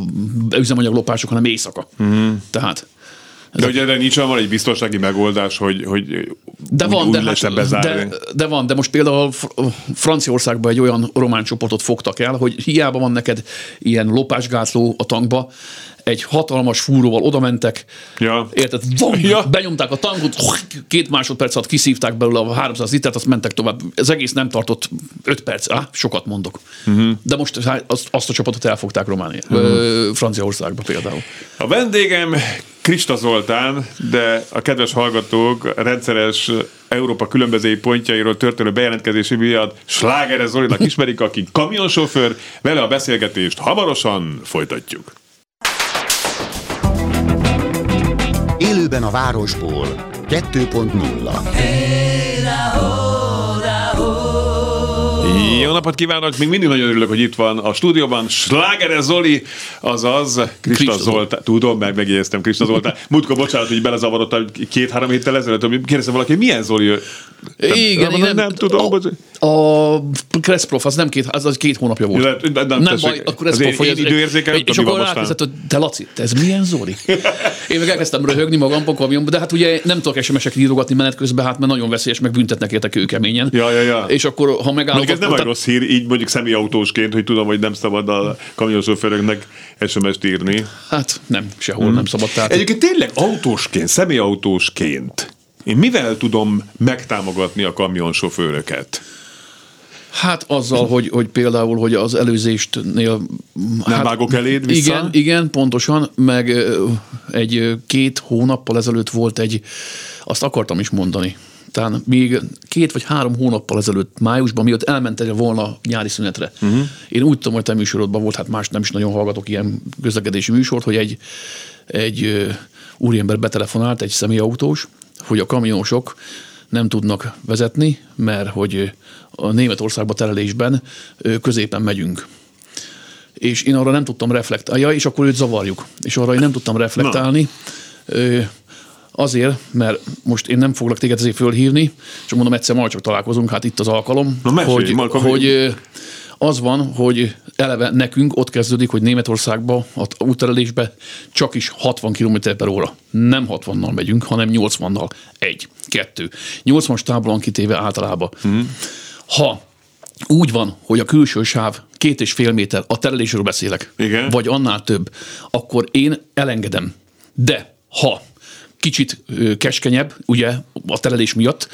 Speaker 3: üzemanyaglopások, hanem éjszaka. Mm. Tehát
Speaker 2: De ugye erre nincs olyan egy biztonsági megoldás, hogy, hogy
Speaker 3: de
Speaker 2: úgy,
Speaker 3: van,
Speaker 2: úgy
Speaker 3: de, hát,
Speaker 2: bezárni.
Speaker 3: de, de van, de most például Fr- Franciaországban egy olyan román csoportot fogtak el, hogy hiába van neked ilyen lopásgátló a tankba, egy hatalmas fúróval oda mentek,
Speaker 2: Ja.
Speaker 3: érted, vom,
Speaker 2: Ja.
Speaker 3: benyomták a tankot, két másodperc alatt kiszívták belőle a 300 litert, azt mentek tovább. Ez egész nem tartott 5 perc, á, sokat mondok. Uh-huh. De most azt, azt a csapatot elfogták Románia, uh-huh. Franciaországba például.
Speaker 2: A vendégem Krista Zoltán, de a kedves hallgatók rendszeres Európa különböző pontjairól történő bejelentkezési miatt Sláger Zolinak ismerik, aki kamionsofőr, vele a beszélgetést hamarosan folytatjuk.
Speaker 1: Élőben a városból. 2.0
Speaker 2: Jó napot kívánok! Még mindig nagyon örülök, hogy itt van a stúdióban Sláger Zoli, azaz Krista Zoltán. Tudom, meg megjegyeztem Krista Zoltán. Múltkor bocsánat, hogy belezavarodtam két-három héttel ezelőtt, hogy kérdeztem valaki, milyen Zoli? ő?
Speaker 3: Igen,
Speaker 2: nem, nem tudom, bocsánat.
Speaker 3: A Kresszprof, az nem két, az, az két hónapja volt.
Speaker 2: De- de-
Speaker 3: nem
Speaker 2: tessék,
Speaker 3: baj, akkor ez
Speaker 2: én- én időérzékem nem
Speaker 3: És akkor rákezdett, hogy te Laci, te ez milyen Zoli? Én meg elkezdtem röhögni magamban kamionban, de hát ugye nem tudok SMS-eket írogatni menet közben, hát mert nagyon veszélyes, meg büntetnek érte kőkeményen.
Speaker 2: Ja, ja, ja.
Speaker 3: És akkor, ha megállok,
Speaker 2: ez nem
Speaker 3: akkor-
Speaker 2: egy rossz hír, így mondjuk személyautósként, hogy tudom, hogy nem szabad a kamionsofőröknek SMS-t írni.
Speaker 3: Hát nem, sehol nem szabad. Tehát
Speaker 2: Egyébként tényleg autósként, személyautósként, én mivel tudom megtámogatni a kamionsofőröket?
Speaker 3: Hát azzal, hogy, hogy például, hogy az előzéstnél... Nem
Speaker 2: vágok eléd vissza?
Speaker 3: Igen, igen, pontosan, meg egy két hónappal ezelőtt volt egy, azt akartam is mondani, talán még két vagy három hónappal ezelőtt, májusban, mielőtt elmentél volna nyári szünetre. Uh-huh. Én úgy tudom, hogy te műsorodban volt, hát más nem is nagyon hallgatok ilyen közlekedési műsort, hogy egy, egy úriember betelefonált, egy személyautós, hogy a kamionosok nem tudnak vezetni, mert hogy a Németországba terelésben középen megyünk. És én arra nem tudtam reflektálni, ja, és akkor őt zavarjuk. És arra én nem tudtam reflektálni, ö, azért, mert most én nem foglak téged ezért fölhívni, csak mondom, egyszer majd csak találkozunk, hát itt az alkalom,
Speaker 2: Na, mesélj,
Speaker 3: hogy,
Speaker 2: Marka,
Speaker 3: hogy az van, hogy eleve nekünk ott kezdődik, hogy Németországba, az útterelésbe csak is 60 km per óra. Nem 60-nal megyünk, hanem 80-nal. Egy, kettő. 80-as táblon kitéve általában.
Speaker 2: Mhm.
Speaker 3: Ha úgy van, hogy a külső sáv két és fél méter, a terelésről beszélek,
Speaker 2: Igen.
Speaker 3: vagy annál több, akkor én elengedem. De ha kicsit keskenyebb, ugye a terelés miatt,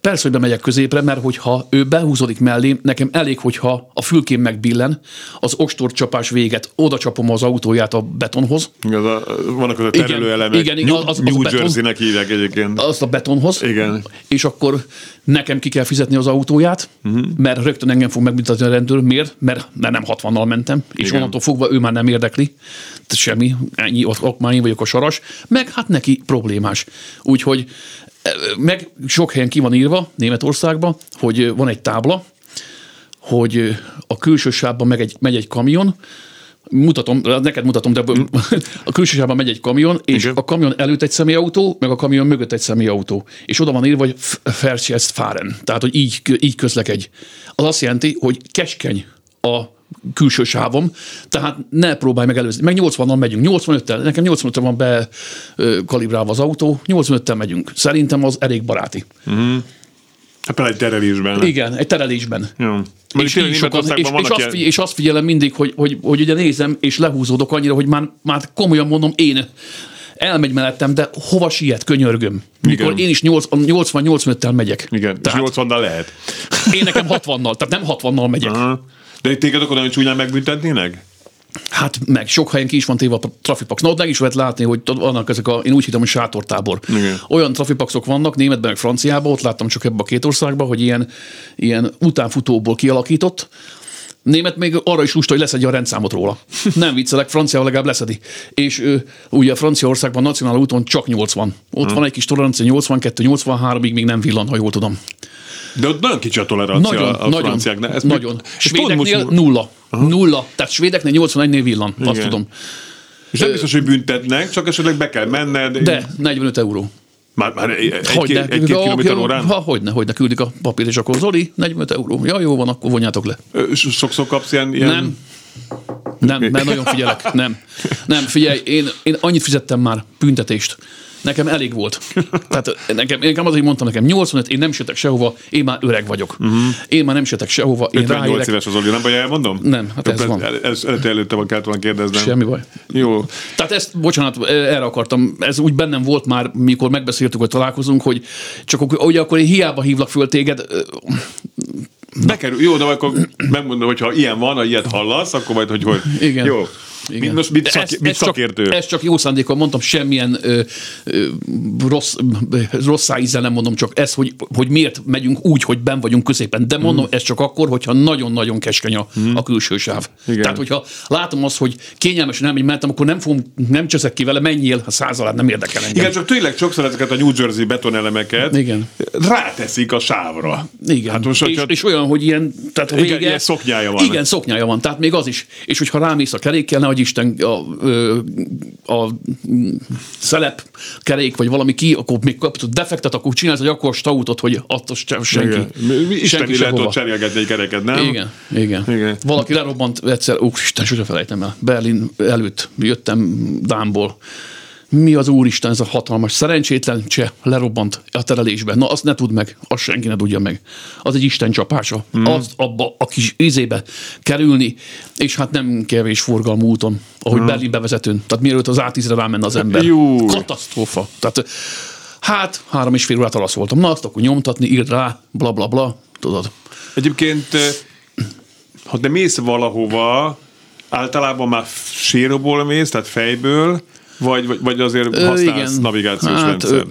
Speaker 3: persze, hogy bemegyek középre, mert hogyha ő behúzódik mellém, nekem elég, hogyha a fülkém megbillen, az ostorcsapás véget, oda csapom az autóját a betonhoz,
Speaker 2: Az a, vannak az a
Speaker 3: Igen,
Speaker 2: terelőelemek.
Speaker 3: igen, igen, az- az
Speaker 2: New
Speaker 3: beton.
Speaker 2: Jersey-nek hívják egyébként.
Speaker 3: azt a betonhoz,
Speaker 2: Igen.
Speaker 3: és akkor nekem ki kell fizetni az autóját, uh-huh. mert rögtön engem fog megbüntetni a rendőr. Miért? Mert, mert nem 60-nal mentem, és
Speaker 2: Igen.
Speaker 3: onnantól fogva ő már nem érdekli. Tehát semmi, ennyi, ott, én vagyok a saras, meg hát neki problémás. Úgyhogy eh, meg sok helyen ki van írva Németországban, hogy van egy tábla, hogy a külső sávban megy egy, megy egy kamion, mutatom, neked mutatom, de a külső sávban megy egy kamion, és
Speaker 2: Igen.
Speaker 3: a kamion előtt egy személyautó, meg a kamion mögött egy személyautó. És oda van írva, hogy Verkehrs fahren, tehát, hogy így, így közlekedj. Az azt jelenti, hogy keskeny a külső sávom, tehát ne próbálj meg előzni. Meg 80-nal megyünk, 85-tel, nekem 85-tel van bekalibrálva az autó, 85-tel megyünk. Szerintem az elég baráti.
Speaker 2: Hát például egy terelésben.
Speaker 3: Igen, egy terelésben.
Speaker 2: Jó.
Speaker 3: És, így sokan, és, és, azt figy- és azt figyelem mindig, hogy, hogy, hogy ugye nézem, és lehúzódok annyira, hogy már, már komolyan mondom, én elmegy mellettem, de hova siet, könyörgöm. Mikor
Speaker 2: Igen.
Speaker 3: én is 80-85-tel megyek.
Speaker 2: Igen,
Speaker 3: Tehát
Speaker 2: és 80-nal lehet.
Speaker 3: én nekem 60-nal, tehát nem 60-nal megyek.
Speaker 2: Aha. De téged akkor nagyon csúnyán megbüntetnének?
Speaker 3: Hát meg sok helyen ki is van téve a trafipax. Na, ott meg is lehet látni, hogy vannak ezek a, én úgy hittem, hogy sátortábor.
Speaker 2: Igen.
Speaker 3: Olyan trafipaxok vannak, németben, meg franciában, ott láttam csak ebben a két országban, hogy ilyen, ilyen utánfutóból kialakított, Német még arra is lusta, hogy leszedje a rendszámot róla. Nem viccelek, franciával legalább leszedi. És ő, ugye Franciaországban nacionál úton csak 80. Ott van egy kis tolerancia 82, 83-ig még nem villan, ha jól tudom.
Speaker 2: De ott nagyon kicsi a tolerancia
Speaker 3: Nagyon,
Speaker 2: a
Speaker 3: nagyon,
Speaker 2: franciáknál. Ez
Speaker 3: nagyon.
Speaker 2: és
Speaker 3: Svédeknél
Speaker 2: most-
Speaker 3: nulla. Nulla. Tehát svédeknél 81-nél villan, azt
Speaker 2: Igen.
Speaker 3: tudom.
Speaker 2: És nem biztos, hogy büntetnek, csak esetleg be kell menned.
Speaker 3: De 45 euró.
Speaker 2: Már, már egy, egy, egy, kilométer órán?
Speaker 3: Ha, hogyne, hogyne, küldik a papír, és akkor Zoli, 45 euró. Ja, jó van, akkor vonjátok le.
Speaker 2: Sokszor kapsz ilyen... ilyen...
Speaker 3: Nem. Nem, mert nagyon figyelek. Nem. Nem, figyelj, én, én annyit fizettem már büntetést. Nekem elég volt. Tehát nekem, nekem az, hogy mondtam nekem 85, én nem sütek sehova, én már öreg vagyok. Uh-huh. Én már nem sütek sehova, én
Speaker 2: 58
Speaker 3: ráérek.
Speaker 2: éves az Zoli, nem baj, elmondom?
Speaker 3: Nem, hát ez
Speaker 2: Jó,
Speaker 3: van.
Speaker 2: Ez, ez előtte, van kellett volna kérdeznem.
Speaker 3: Semmi baj.
Speaker 2: Jó.
Speaker 3: Tehát ezt, bocsánat, erre akartam, ez úgy bennem volt már, mikor megbeszéltük, hogy találkozunk, hogy csak ugye akkor én hiába hívlak föl téged,
Speaker 2: Bekerül, jó, de akkor megmondom, hogy ha ilyen van, ha ilyet hallasz, akkor majd, hogy hogy.
Speaker 3: Igen.
Speaker 2: Jó.
Speaker 3: Igen.
Speaker 2: Mit, most mit, szak,
Speaker 3: ez-
Speaker 2: mit
Speaker 3: ez csak-
Speaker 2: szakértő?
Speaker 3: Ez csak jó szándékkal mondtam, semmilyen ö, ö, rossz, rossz ízzel nem mondom, csak ez, hogy, hogy miért megyünk úgy, hogy ben vagyunk középen. De mondom, ez csak akkor, hogyha nagyon-nagyon keskeny a, a külső sáv.
Speaker 2: Igen.
Speaker 3: Tehát, hogyha látom azt, hogy kényelmesen nem így mentem, akkor nem fogom, nem cseszek ki vele, menjél, a százalát nem érdekel engem.
Speaker 2: Igen, csak tényleg sokszor ezeket a New Jersey betonelemeket
Speaker 3: Igen.
Speaker 2: ráteszik a sávra.
Speaker 3: Igen.
Speaker 2: Hát most,
Speaker 3: és,
Speaker 2: hogyha-
Speaker 3: és olyan, hogy ilyen, tehát
Speaker 2: Igen,
Speaker 3: vége,
Speaker 2: ilyen szoknyája van.
Speaker 3: Igen, szoknyája van. Tehát még az is. És hogyha rámész a kerékkel, nehogy nagy Isten a, ö, a, szelep kerék, vagy valami ki, akkor még kapott defektet, akkor csinálsz egy akkor stautot, hogy attól senki.
Speaker 2: Igen. Isten
Speaker 3: senki
Speaker 2: lehet ott cserélgetni egy kereket, nem?
Speaker 3: Igen, igen,
Speaker 2: Igen.
Speaker 3: igen. Valaki lerobbant egyszer, ó, Isten, sose felejtem el. Berlin előtt jöttem Dámból. Mi az úristen, ez a hatalmas, szerencsétlen cseh lerobbant a terelésbe. Na, azt ne tud meg, azt senki ne tudja meg. Az egy Isten csapása. Mm. Az abba a kis izébe kerülni, és hát nem kevés forgalmú úton, ahogy mm. Berlinbe vezetőn. Tehát mielőtt az A10-re rámenne az ember.
Speaker 2: Jó.
Speaker 3: Katasztrófa. Tehát hát három és fél órát alaszoltam. Na, azt akkor nyomtatni, írd rá, bla bla bla, tudod.
Speaker 2: Egyébként, ha te mész valahova, általában már séróból mész, tehát fejből, vagy, vagy, vagy azért használsz navigációs
Speaker 3: hát,
Speaker 2: rendszer?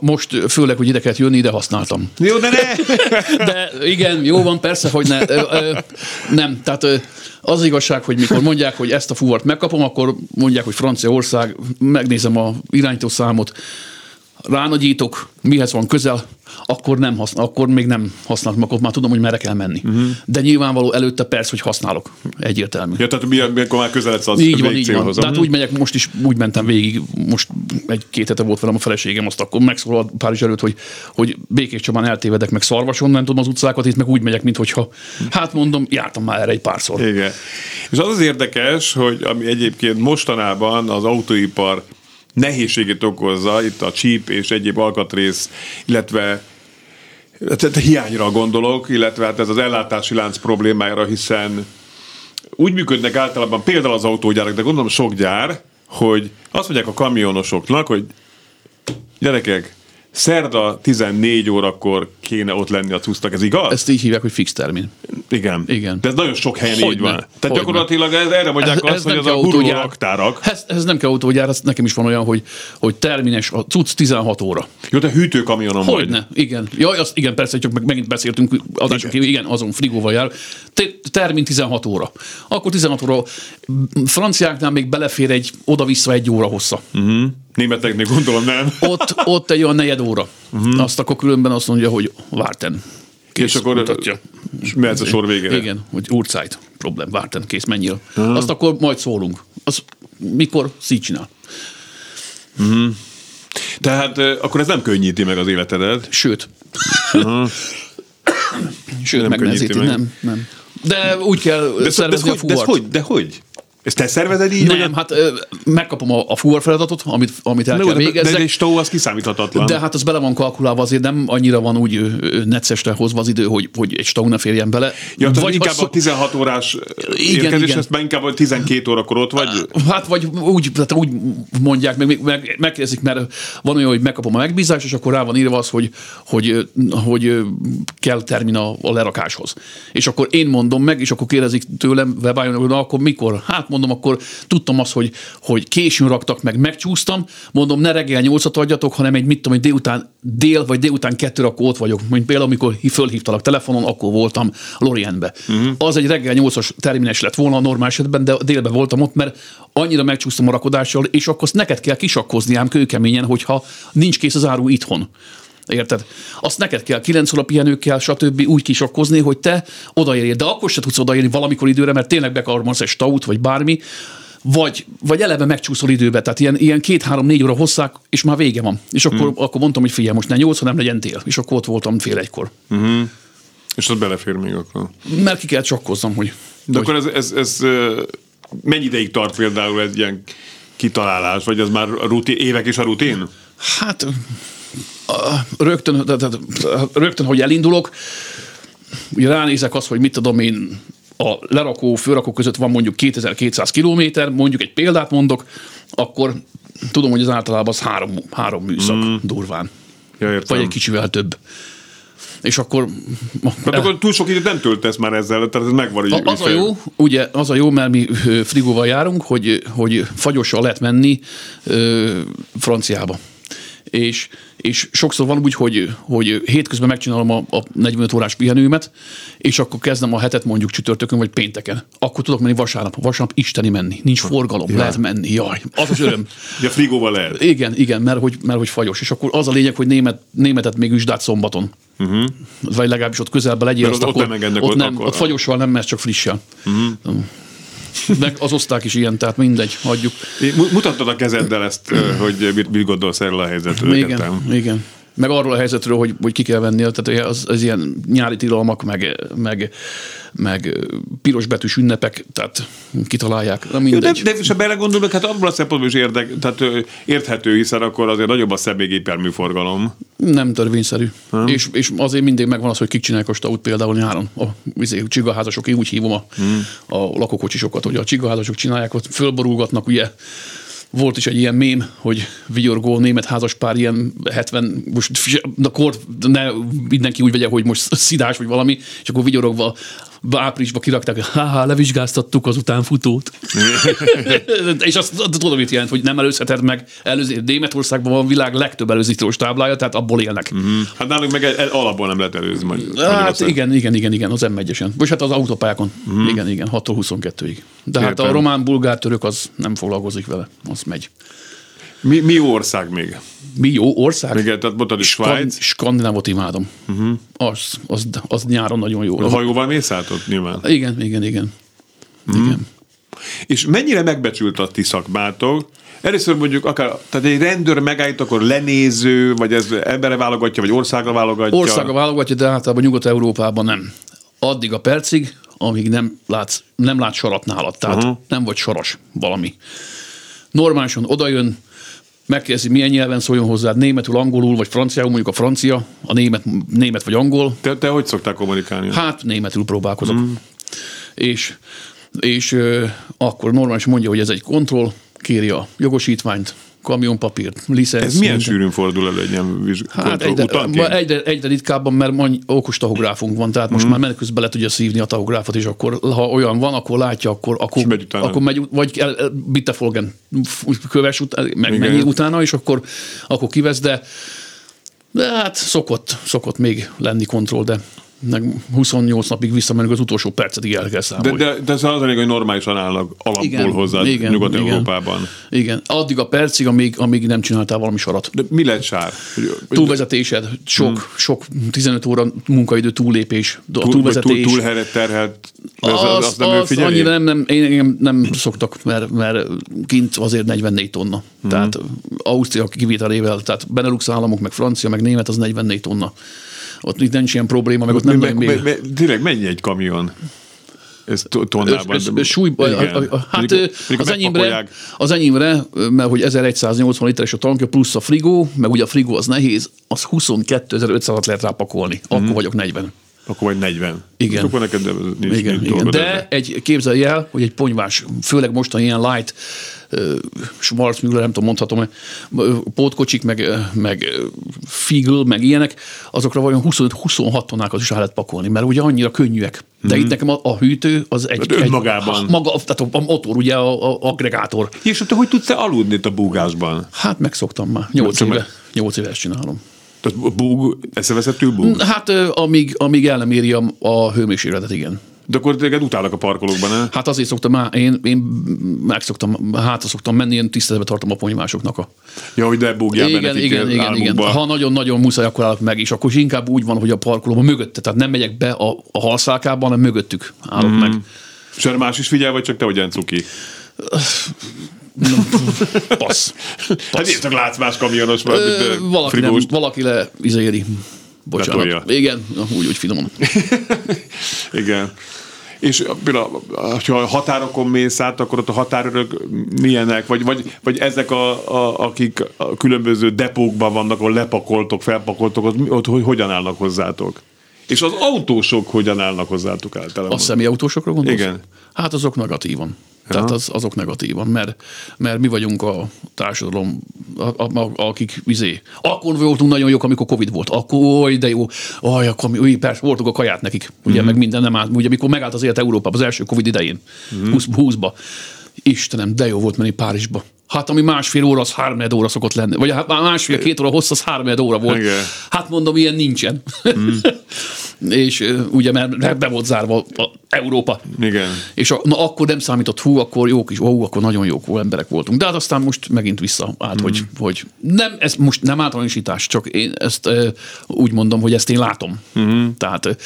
Speaker 3: most főleg, hogy ide kellett jönni, ide használtam.
Speaker 2: Jó, de ne!
Speaker 3: De igen, jó van, persze, hogy ne. Ö, ö, nem, tehát ö, az az igazság, hogy mikor mondják, hogy ezt a fuvart megkapom, akkor mondják, hogy Franciaország, megnézem a irányítószámot, ránagyítok, mihez van közel, akkor, nem használ, akkor még nem használom, akkor már tudom, hogy merre kell menni. Uh-huh. De nyilvánvaló előtte persze, hogy használok. Egyértelmű.
Speaker 2: Ja, tehát mi- mikor már közeledsz az
Speaker 3: Így van, így van. Tehát úgy megyek, most is úgy mentem végig, most egy-két hete volt velem a feleségem, azt akkor megszólalt Párizs előtt, hogy, hogy Békés Csabán eltévedek meg szarvason, nem tudom az utcákat, itt meg úgy megyek, mintha, hát mondom, jártam már erre egy párszor.
Speaker 2: Igen. És az az érdekes, hogy ami egyébként mostanában az autóipar nehézségét okozza, itt a csíp és egyéb alkatrész, illetve tehát hiányra gondolok, illetve hát ez az ellátási lánc problémájára, hiszen úgy működnek általában például az autógyárak, de gondolom sok gyár, hogy azt mondják a kamionosoknak, hogy gyerekek, szerda 14 órakor kéne ott lenni a cusztak, ez igaz?
Speaker 3: Ezt így hívják, hogy fix termin.
Speaker 2: Igen.
Speaker 3: Igen.
Speaker 2: De ez nagyon sok helyen így
Speaker 3: Hogyne.
Speaker 2: van. Tehát
Speaker 3: Hogyne.
Speaker 2: gyakorlatilag ez, erre mondják azt, hogy
Speaker 3: nem
Speaker 2: az
Speaker 3: kell
Speaker 2: a guruló raktárak.
Speaker 3: Ez, ez nem kell autógyár, ez nekem is van olyan, hogy, hogy termines, a cucc 16 óra.
Speaker 2: Jó, te hűtőkamionon vagy.
Speaker 3: Hogyne, igen. Jaj, azt, igen, persze, csak meg, megint beszéltünk adások kívül, igen, azon frigóval jár. Te- Termin 16 óra. Akkor 16 óra. Franciáknál még belefér egy oda-vissza egy óra hossza.
Speaker 2: Németeknél gondolom nem.
Speaker 3: Ott, ott egy olyan negyed óra. Azt akkor különben azt mondja, hogy várten. Kész,
Speaker 2: És akkor
Speaker 3: mutatja.
Speaker 2: mehetsz a sor végére.
Speaker 3: Igen, hogy úrcájt, problém, várten, kész, menjél. Azt akkor majd szólunk. Az mikor? Szígy csinál.
Speaker 2: Tehát eh, akkor ez nem könnyíti meg az életedet.
Speaker 3: Sőt. Sőt,
Speaker 2: Nem
Speaker 3: megnehezíti.
Speaker 2: meg.
Speaker 3: Nem, nem. De úgy kell
Speaker 2: De, ez, de,
Speaker 3: szervezni a
Speaker 2: hogy, de
Speaker 3: fuvart.
Speaker 2: hogy? De hogy? Ezt te szervezed így?
Speaker 3: Nem,
Speaker 2: vagy?
Speaker 3: hát ö, megkapom a, a fuvar feladatot, amit, amit el
Speaker 2: Na,
Speaker 3: kell
Speaker 2: jó, de, de
Speaker 3: végezzek.
Speaker 2: egy stó az kiszámíthatatlan.
Speaker 3: De hát az bele van kalkulálva, azért nem annyira van úgy neccesre hozva az idő, hogy, hogy egy stau ne férjen bele.
Speaker 2: ja,
Speaker 3: vagy
Speaker 2: inkább
Speaker 3: ha
Speaker 2: a 16 órás
Speaker 3: Igen,
Speaker 2: érkezés,
Speaker 3: igen.
Speaker 2: ezt már inkább a 12 órakor ott vagy.
Speaker 3: Hát vagy úgy, tehát úgy mondják, meg, meg, megkérdezik, mert van olyan, hogy megkapom a megbízást, és akkor rá van írva az, hogy, hogy, hogy kell termin a, a lerakáshoz. És akkor én mondom meg, és akkor kérdezik tőlem, webájon, akkor mikor? Hát mondom, akkor tudtam azt, hogy, hogy későn raktak meg, megcsúsztam, mondom, ne reggel nyolcat adjatok, hanem egy mit tudom, hogy délután dél, vagy délután kettőre, akkor ott vagyok. Mint például, amikor fölhívtalak telefonon, akkor voltam Lorientbe. Uh-huh. Az egy reggel nyolcas termines lett volna a normál esetben, de délben voltam ott, mert annyira megcsúsztam a rakodással, és akkor azt neked kell kisakkozni ám kőkeményen, hogyha nincs kész az áru itthon. Érted? Azt neked kell, kilenc óra pihenőkkel, stb. úgy kisakkozni, hogy te odaérjél. De akkor se tudsz odaérni valamikor időre, mert tényleg bekarmarsz egy staut, vagy bármi, vagy, vagy eleve megcsúszol időbe, tehát ilyen, ilyen két-három-négy óra hosszák, és már vége van. És akkor, hmm. akkor mondtam, hogy figyelj, most ne nyolc, hanem legyen tél. És akkor ott voltam fél egykor.
Speaker 2: És az belefér még akkor.
Speaker 3: Mert ki kell csakkoznom, hogy...
Speaker 2: De
Speaker 3: hogy
Speaker 2: akkor ez, ez, ez mennyi ideig tart például egy ilyen kitalálás, vagy ez már a rutin, évek és a rutin?
Speaker 3: Hát rögtön, tehát, tehát, rögtön, hogy elindulok, ugye ránézek azt, hogy mit tudom én, a lerakó, főrakó között van mondjuk 2200 kilométer, mondjuk egy példát mondok, akkor tudom, hogy az általában az három, három műszak mm. durván.
Speaker 2: Ja, értem.
Speaker 3: Vagy egy kicsivel több. És akkor...
Speaker 2: Hát akkor túl sok időt nem töltesz már ezzel, tehát ez megvan.
Speaker 3: A- Az a jó, ugye, az a jó, mert mi frigóval járunk, hogy, hogy fagyossal lehet menni ö, franciába. És, és sokszor van úgy, hogy, hogy hétközben megcsinálom a, a 45 órás pihenőmet, és akkor kezdem a hetet mondjuk csütörtökön vagy pénteken. Akkor tudok menni vasárnap. Vasárnap isteni menni. Nincs forgalom, ja. lehet menni. Jaj, az az öröm.
Speaker 2: Ja, frigóval lehet.
Speaker 3: Igen, igen, mert hogy, mert hogy fagyos. És akkor az a lényeg, hogy német, németet még üsd át szombaton. Uh-huh. Vagy legalábbis ott közelben legyél.
Speaker 2: Mert
Speaker 3: azt
Speaker 2: ott
Speaker 3: akkor,
Speaker 2: nem engednek
Speaker 3: ott,
Speaker 2: ott
Speaker 3: nem,
Speaker 2: akkor.
Speaker 3: ott fagyossal nem, mert csak frissel. Uh-huh. Meg az oszták is ilyen, tehát mindegy, hagyjuk.
Speaker 2: Mu- Mutattad a kezeddel ezt, hogy mit, mit gondolsz erről a helyzetről.
Speaker 3: Igen, igen. Meg arról a helyzetről, hogy, hogy ki kell venni, tehát az, az ilyen nyári tilalmak, meg, meg, meg piros betűs ünnepek, tehát kitalálják. Na mindegy.
Speaker 2: de, de és ha belegondolok, hát abból a szempontból is érdek, tehát érthető, hiszen akkor azért nagyobb a személygépjármű forgalom.
Speaker 3: Nem törvényszerű. És, és azért mindig megvan az, hogy kik csinálják a staut például nyáron. A izé, csigaházasok, én úgy hívom a,
Speaker 2: Hmm.
Speaker 3: a lakókocsisokat, hogy a csigaházasok csinálják, ott fölborulgatnak, ugye volt is egy ilyen mém, hogy vigyorgó német házaspár ilyen 70, most na kor, ne mindenki úgy vegye, hogy most szidás vagy valami, és akkor vigyorogva áprilisba kirakták, hogy haha, levizsgáztattuk az utánfutót. és azt tudom, mit jelent, hogy nem előzheted meg. Előző, Németországban van a világ legtöbb előzítős táblája, tehát abból élnek. Mm.
Speaker 2: Hát nálunk meg alapból nem lehet előzni. Majd,
Speaker 3: Hát igen, igen, igen, igen, az m 1 Vagy hát az autópályákon. Mm. Igen, igen, 6-tól 22-ig. De hát
Speaker 2: Értem.
Speaker 3: a román, bulgár, török az nem foglalkozik vele, az megy.
Speaker 2: Mi, mi jó ország még?
Speaker 3: Mi jó ország?
Speaker 2: Igen, tehát mondtad, hogy
Speaker 3: Skan-
Speaker 2: Svájc.
Speaker 3: Skandinávot imádom. Uh-huh. Az, az, az, nyáron nagyon jó.
Speaker 2: A hajóval mész át ott nyilván.
Speaker 3: Igen, igen, igen. igen.
Speaker 2: És mennyire megbecsült a ti szakmátok? Először mondjuk akár, tehát egy rendőr megállít, akkor lenéző, vagy ez emberre válogatja, vagy országra válogatja.
Speaker 3: Országa válogatja, de általában Nyugat-Európában nem. Addig a percig, amíg nem látsz, nem látsz sarat nálad, tehát uh-huh. nem vagy saras valami. Normálisan odajön, megkérdezi, milyen nyelven szóljon hozzád, németül, angolul, vagy franciául, mondjuk a francia, a német, német vagy angol,
Speaker 2: Te, te hogy szoktál kommunikálni?
Speaker 3: Hát németül próbálkozok. Mm. És, és ö, akkor normálisan mondja, hogy ez egy kontroll, kéri a jogosítványt, kamionpapírt, licensz.
Speaker 2: ez milyen sűrűn fordul elő egy ilyen viz-
Speaker 3: Hát egyre, egyre, egyre ritkábban, mert annyi okos tahográfunk van, tehát most mm. már menet közben le tudja szívni a tahográfot, és akkor, ha olyan van, akkor látja, akkor, akkor,
Speaker 2: És megy utána.
Speaker 3: akkor megy, vagy el- el- bitte folgen, f- köves után, meg mennyi utána, és akkor, akkor kivesz, de, de hát szokott, szokott még lenni kontroll, de 28 napig visszamenünk, az utolsó percetig el kell
Speaker 2: de,
Speaker 3: számolni.
Speaker 2: de, de ez az lényeg, hogy normálisan állnak alapból
Speaker 3: Igen,
Speaker 2: hozzá
Speaker 3: igen,
Speaker 2: Nyugat-Európában.
Speaker 3: Igen, addig a percig, amíg, amíg nem csináltál valami sarat.
Speaker 2: De mi lett sár?
Speaker 3: Túlvezetésed, sok, hmm. sok 15 óra munkaidő túllépés, a
Speaker 2: túl,
Speaker 3: túlvezetés.
Speaker 2: túl, túl terhelt, az, az, az,
Speaker 3: az,
Speaker 2: nem ő
Speaker 3: az
Speaker 2: figyeli?
Speaker 3: annyira nem, nem, én engem nem szoktak, mert, mert kint azért 44 tonna.
Speaker 2: Mhm.
Speaker 3: Tehát Ausztria kivételével, tehát Benelux államok, meg Francia, meg Német, az 44 tonna. Ott itt nincs ilyen probléma, meg ott nem
Speaker 2: me,
Speaker 3: nagyon
Speaker 2: me, tényleg mennyi egy kamion? Ez to- tonnában.
Speaker 3: Ez- ez súlyba,
Speaker 2: Igen.
Speaker 3: a, a, a, hát az enyémre, az enyémre, mert hogy 1180 literes a tankja, plusz a frigó, meg ugye a frigó az nehéz, az 22.500-at lehet rápakolni. Akkor
Speaker 2: Mhm.
Speaker 3: vagyok 40.
Speaker 2: Akkor vagy 40.
Speaker 3: Igen.
Speaker 2: Akkor neked nincs,
Speaker 3: Igen,
Speaker 2: nincs
Speaker 3: igen. De
Speaker 2: ezzel.
Speaker 3: egy, képzelj el, hogy egy ponyvás, főleg mostan ilyen light, Schwarzmüller, nem tudom, mondhatom, pótkocsik, meg, meg ö, Figel, meg ilyenek, azokra vajon 25-26 tonnákat is el lehet pakolni, mert ugye annyira könnyűek. De itt nekem a, a hűtő az egy...
Speaker 2: Mhm. Tehát önmagában.
Speaker 3: Egy, maga, tehát a, motor, ugye a, a aggregátor.
Speaker 2: És te hogy tudsz aludni itt a búgásban?
Speaker 3: Hát megszoktam már. 8
Speaker 2: Csak
Speaker 3: éve,
Speaker 2: meg-
Speaker 3: 8 éve ezt csinálom.
Speaker 2: Tehát búg, eszeveszettül búg?
Speaker 3: Hát amíg, amíg el nem a, a hőmérsékletet, igen.
Speaker 2: De akkor téged utálnak a parkolókban, ne?
Speaker 3: Hát azért szoktam, már, én, én megszoktam, hátra szoktam menni, én tiszteletbe tartom a ponymásoknak a...
Speaker 2: Ja, hogy búgjál be
Speaker 3: Igen, igen, igen, igen. Ha nagyon-nagyon muszáj, akkor állok meg, és akkor is inkább úgy van, hogy a parkolóban mögötte, tehát nem megyek be a, a halszálkában, hanem mögöttük állok mm. meg.
Speaker 2: És erre más is figyel, vagy csak te vagy ilyen cuki?
Speaker 3: Passz.
Speaker 2: Hát én csak látsz más kamionos, vagy
Speaker 3: valaki, nem, valaki le izéri. Bocsánat.
Speaker 2: Letolja.
Speaker 3: Igen, úgy, úgy finoman.
Speaker 2: Igen. És például, ha a határokon mész át, akkor ott a határőrök milyenek? Vagy, vagy, vagy ezek, a, a, akik a különböző depókban vannak, ahol lepakoltok, felpakoltok, ott, ott hogy, hogyan állnak hozzátok? És az autósok hogyan állnak hozzátok általában?
Speaker 3: A személyautósokra gondolsz?
Speaker 2: Igen.
Speaker 3: Hát azok negatívan. Tehát az, azok negatívan, mert, mert mi vagyunk a társadalom, a, a, a, akik izé. Akkor voltunk nagyon jók, amikor Covid volt. Akkor, oly, de jó. Aj, akkor mi, új, persze, voltunk a kaját nekik. Ugye, mm. meg minden nem állt. Ugye, amikor megállt az élet Európában, az első Covid idején, mm. 20, 20-ba. Istenem, de jó volt menni Párizsba. Hát ami másfél óra, az három óra szokott lenni. Vagy hát másfél-két óra hossz, az három óra volt.
Speaker 2: Igen.
Speaker 3: Hát mondom, ilyen nincsen. Mm. és ugye mert be volt zárva a Európa.
Speaker 2: Igen.
Speaker 3: És a, na, akkor nem számított, hú, akkor jók is, hú, akkor nagyon jók emberek voltunk. De hát aztán most megint vissza át, mm. hogy, hogy nem, ez most nem általánosítás, csak én ezt úgy mondom, hogy ezt én látom. Mm. Tehát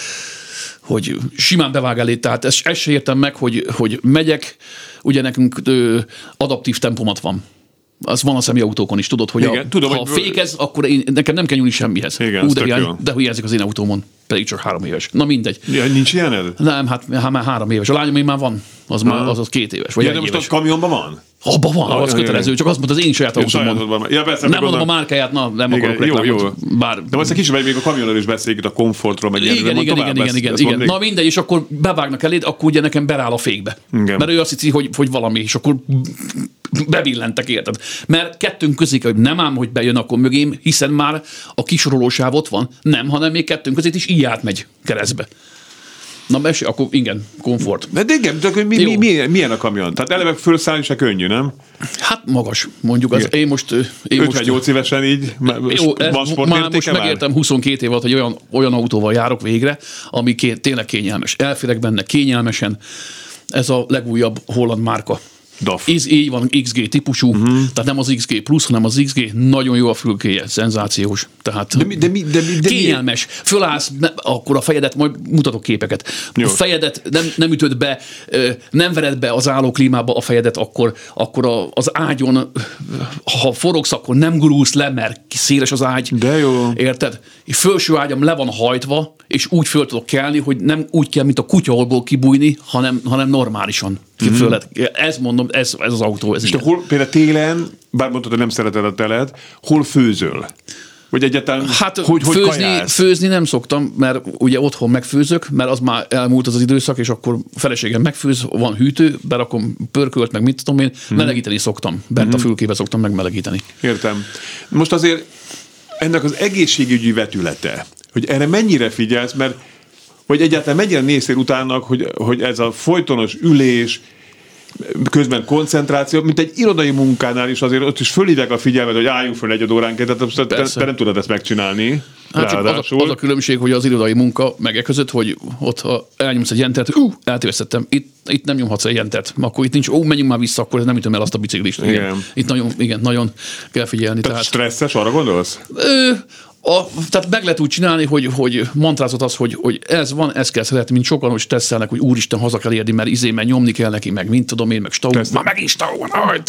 Speaker 3: hogy simán bevág elé, tehát ezt, ezt se értem meg, hogy, hogy megyek, ugye nekünk ö, adaptív tempomat van. Az van a személyautókon is, tudod, hogy
Speaker 2: Igen,
Speaker 3: a,
Speaker 2: tudom,
Speaker 3: ha
Speaker 2: hogy-
Speaker 3: fékez, akkor én, nekem nem kell nyúlni semmihez.
Speaker 2: Igen,
Speaker 3: Ú, de, hiány, de hiányzik az én autómon, pedig csak három éves. Na mindegy.
Speaker 2: Ja, nincs ilyened?
Speaker 3: Nem, hát, hát már három éves. A lányom már van, az már az, az két éves, vagy
Speaker 2: Ja, de most
Speaker 3: éves.
Speaker 2: a kamionban van?
Speaker 3: Abban van, az
Speaker 2: ja,
Speaker 3: kötelező, csak azt mondta, az én saját
Speaker 2: van. Ja, persze,
Speaker 3: Nem mondom a márkáját, na, nem
Speaker 2: Igen,
Speaker 3: akarok
Speaker 2: jó,
Speaker 3: reklámot.
Speaker 2: jó.
Speaker 3: Bár
Speaker 2: De most egy kicsit még a kamionról is beszéljük, a komfortról, meg
Speaker 3: igen, igen, igen, igen, igen, igen.
Speaker 2: mondd
Speaker 3: Na mindegy, és akkor bevágnak eléd, akkor ugye nekem beráll a fékbe.
Speaker 2: Igen.
Speaker 3: Mert ő azt hiszi, hogy, hogy valami, és akkor bebillentek, érted? Mert kettőnk közé, hogy nem ám, hogy bejön akkor mögém, hiszen már a kisorolósáv ott van. Nem, hanem még kettőnk közé is így átmegy keresztbe. Na mese, akkor igen, komfort.
Speaker 2: De igen, de akkor mi, mi, milyen, milyen a kamion? Tehát eleve felszállni se könnyű, nem?
Speaker 3: Hát magas, mondjuk. Az,
Speaker 2: Igen.
Speaker 3: én most... Én most
Speaker 2: 58 évesen így,
Speaker 3: Jó,
Speaker 2: van
Speaker 3: már most megértem 22 év alatt, hogy olyan, olyan autóval járok végre, ami ké, tényleg kényelmes. Elférek benne kényelmesen. Ez a legújabb holland márka.
Speaker 2: DAF.
Speaker 3: Ez így van, XG típusú, uh-huh. tehát nem az XG plusz, hanem az XG, nagyon jó a fülkéje, szenzációs. Tehát
Speaker 2: De mi- de mi- de mi- de
Speaker 3: kényelmes. Fölállsz, ne, akkor a fejedet, majd mutatok képeket.
Speaker 2: Jó.
Speaker 3: A fejedet nem, nem ütöd be, nem vered be az állóklímába a fejedet, akkor, akkor a, az ágyon, ha forogsz, akkor nem gurulsz le, mert széles az ágy.
Speaker 2: De jó.
Speaker 3: Érted? Felső ágyam le van hajtva, és úgy föl tudok kelni, hogy nem úgy kell, mint a kutyaolból kibújni, hanem, hanem normálisan. Föl lehet. Ez mondom, ez, ez az autó, ez
Speaker 2: És te hol, például télen, bár mondtad, hogy nem szereted a telet, hol főzöl? Vagy egyáltalán,
Speaker 3: Hát
Speaker 2: hogy, hogy
Speaker 3: főzni,
Speaker 2: kajálsz?
Speaker 3: főzni nem szoktam, mert ugye otthon megfőzök, mert az már elmúlt az az időszak, és akkor feleségem megfőz, van hűtő, berakom pörkölt, meg mit tudom én,
Speaker 2: Mhm.
Speaker 3: melegíteni szoktam. Bent a fülkébe szoktam megmelegíteni.
Speaker 2: Értem. Most azért ennek az egészségügyi vetülete, hogy erre mennyire figyelsz, mert vagy egyáltalán mennyire néztél utána, hogy, hogy ez a folytonos ülés, közben koncentráció, mint egy irodai munkánál is azért ott is fölhívják a figyelmet, hogy álljunk föl egy óránként, tehát te, te nem tudod ezt megcsinálni.
Speaker 3: Hát csak az a, az a különbség, hogy az irodai munka meg között, hogy ott ha elnyomsz egy entert, ú, eltévesztettem, itt, itt nem nyomhatsz egy entert, akkor itt nincs, ó, menjünk már vissza, akkor nem ütöm el azt a biciklist. Igen.
Speaker 2: Igen.
Speaker 3: Itt nagyon, igen, nagyon kell figyelni.
Speaker 2: Tehát
Speaker 3: Tehát,
Speaker 2: stresszes, arra gondolsz?
Speaker 3: Ö, a, tehát meg lehet úgy csinálni, hogy, hogy mantrázott az, hogy, hogy ez van, ezt kell szeretni, mint sokan, hogy stresszelnek, hogy úristen, haza kell érni, mert izé, mert nyomni kell neki, meg mint tudom én, meg stau, már megint stau van,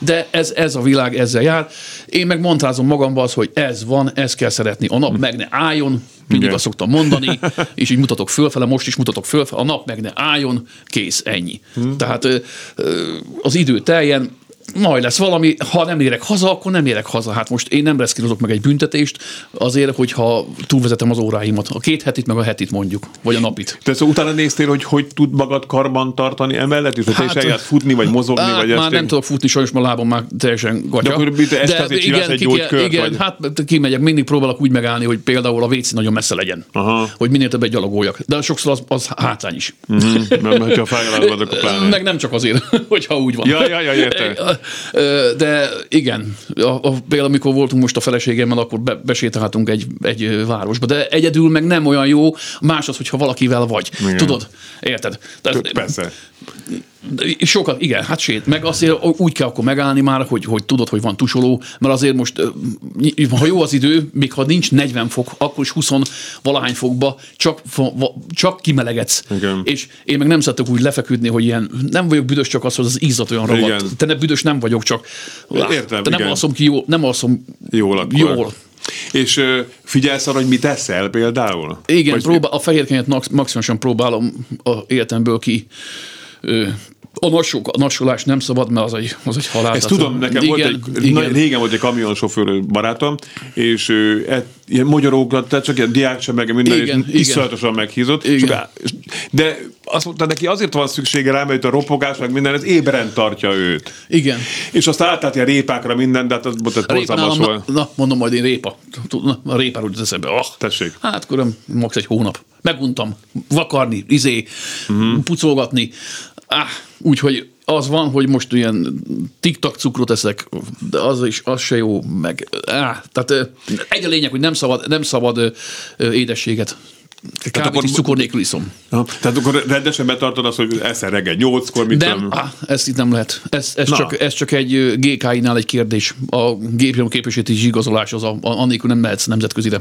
Speaker 3: de ez, ez a világ ezzel jár. Én meg mantrázom magamba az, hogy ez van, ezt kell szeretni. A nap meg ne álljon, mindig
Speaker 2: Igen.
Speaker 3: azt szoktam mondani, és így mutatok fölfele, most is mutatok fölfele, a nap meg ne álljon, kész, ennyi. Tehát ö, ö, az idő teljen, majd lesz valami, ha nem érek haza, akkor nem érek haza. Hát most én nem reszkírozok meg egy büntetést azért, hogyha túlvezetem az óráimat. A két hetit, meg a hetit mondjuk, vagy a napit.
Speaker 2: Te szóval utána néztél, hogy hogy tud magad karban tartani emellett, és hogy te is
Speaker 3: Hát,
Speaker 2: eljársz futni, vagy mozogni,
Speaker 3: Hát,
Speaker 2: vagy
Speaker 3: már
Speaker 2: ezt
Speaker 3: nem tudok futni, sajnos már lábam már teljesen gatya.
Speaker 2: De akkor mit, este azért csinálsz egy
Speaker 3: ki
Speaker 2: gyógykört,
Speaker 3: Igen,
Speaker 2: vagy?
Speaker 3: hát kimegyek, mindig próbálok úgy megállni, hogy például a WC nagyon messze legyen.
Speaker 2: Aha.
Speaker 3: Hogy minél többet gyalogoljak. De sokszor az, az hátrány is.
Speaker 2: Mert mert ha fájlalod, akkor pláne.
Speaker 3: Meg nem csak azért, hogyha úgy van.
Speaker 2: Ja, ja, ja, értem.
Speaker 3: De igen, a, a, például amikor voltunk most a feleségemmel, akkor be, besétáltunk egy, egy városba, de egyedül meg nem olyan jó, más az, hogyha valakivel vagy.
Speaker 2: Igen.
Speaker 3: Tudod? Érted? Tehát,
Speaker 2: Persze.
Speaker 3: Sokat, igen, hát sét. Meg azért úgy kell akkor megállni már, hogy, hogy tudod, hogy van tusoló, mert azért most, ha jó az idő, még ha nincs 40 fok, akkor is 20 valahány fokba csak, csak kimelegedsz.
Speaker 2: Igen.
Speaker 3: És én meg nem szeretek úgy lefeküdni, hogy ilyen, nem vagyok büdös, csak az, hogy az izzat olyan
Speaker 2: Igen.
Speaker 3: ragadt. Te ne büdös nem vagyok, csak
Speaker 2: Értem,
Speaker 3: te nem
Speaker 2: igen.
Speaker 3: alszom ki jól, nem alszom
Speaker 2: Jól akkor.
Speaker 3: jól.
Speaker 2: És ö, figyelsz arra, hogy mit eszel például?
Speaker 3: Igen,
Speaker 2: Vagy-
Speaker 3: próbál, a fehérkenyet max, maximálisan próbálom a életemből ki ö, a, nassó, a nassolás nem szabad, mert az egy, az egy halál.
Speaker 2: Ezt tudom, nekem
Speaker 3: igen,
Speaker 2: volt egy,
Speaker 3: igen.
Speaker 2: na, régen volt egy kamionsofőr barátom, és ő et, ilyen magyarókat, tehát csak ilyen diák sem, meg minden,
Speaker 3: Igen,
Speaker 2: és iszonyatosan meghízott.
Speaker 3: Igen.
Speaker 2: Csak De azt mondta, neki azért van szüksége rá, mert a ropogás, meg minden, ez ébren tartja őt.
Speaker 3: Igen.
Speaker 2: És aztán átállt ilyen répákra minden, de hát az volt egy
Speaker 3: na, na, mondom majd én répa. Na, a répáról jut eszembe. Oh.
Speaker 2: Tessék.
Speaker 3: Hát akkor max egy hónap. Meguntam. Vakarni, izé, uh-huh. pucolgatni. Ah, úgyhogy az van, hogy most ilyen tiktak cukrot eszek, de az is, az se jó, meg, ah, tehát egy a lényeg, hogy nem szabad, nem szabad édességet Kávét akkor,
Speaker 2: akkor-
Speaker 3: cukor nélkül iszom.
Speaker 2: Ha, tehát akkor rendesen betartod azt, hogy eszel reggel nyolckor, tudom.
Speaker 3: á, ezt itt nem lehet. Ez, ez,
Speaker 2: Na.
Speaker 3: csak, ez csak egy GKI-nál egy kérdés. A gépjármű képesítési igazolás az a, annélkül nem mehetsz nemzetközire.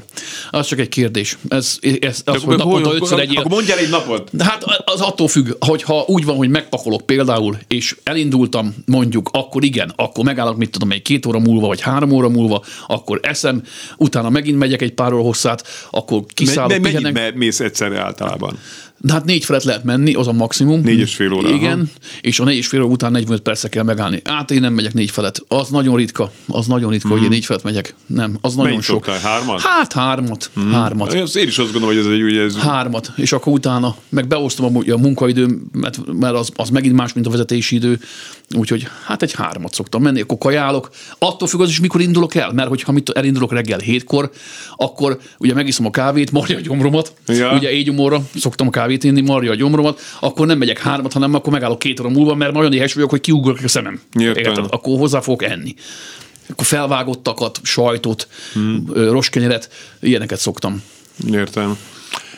Speaker 3: Az csak egy kérdés. Ez, ez az, hogy naponta ötször egyél.
Speaker 2: Akkor mondjál egy napot.
Speaker 3: De hát az attól függ, hogyha úgy van, hogy megpakolok például, és elindultam mondjuk, akkor igen, akkor megállok, mit tudom, egy két óra múlva, vagy három óra múlva, akkor eszem, utána megint megyek egy pár óra hosszát, akkor kiszállok, pihenek.
Speaker 2: Mész egyszerre általában?
Speaker 3: De hát négy felett lehet menni, az a maximum.
Speaker 2: Négy és fél óra,
Speaker 3: Igen,
Speaker 2: aha.
Speaker 3: és a négy és fél óra után 45 percre kell megállni. Hát én nem megyek négy felett. Az nagyon ritka. Az nagyon ritka, hogy én négy felett megyek. Nem, az nagyon
Speaker 2: Mennyit
Speaker 3: sok.
Speaker 2: szoktál? Hármat?
Speaker 3: Hát hármat. Hármat.
Speaker 2: Az- Én is azt gondolom, hogy ez egy ugye ez...
Speaker 3: Hármat, és akkor utána meg beosztom amúgy a munkaidőm, mert, mert az, az megint más, mint a vezetési idő, úgyhogy hát egy hármat szoktam menni, akkor kajálok. Attól függ az is, mikor indulok el, mert hogyha mit elindulok reggel hétkor, akkor ugye megiszom a kávét, marja a gyomromat,
Speaker 2: Ja.
Speaker 3: ugye éjgyomorra szoktam a kávét inni, marja a gyomromat, akkor nem megyek hármat, hanem akkor megállok két óra múlva, mert olyan éhes vagyok, hogy kiugrok a szemem. Érted? Akkor hozzá fogok enni. Akkor felvágottakat, sajtot, hmm. roskenyeret, ilyeneket szoktam.
Speaker 2: Értem.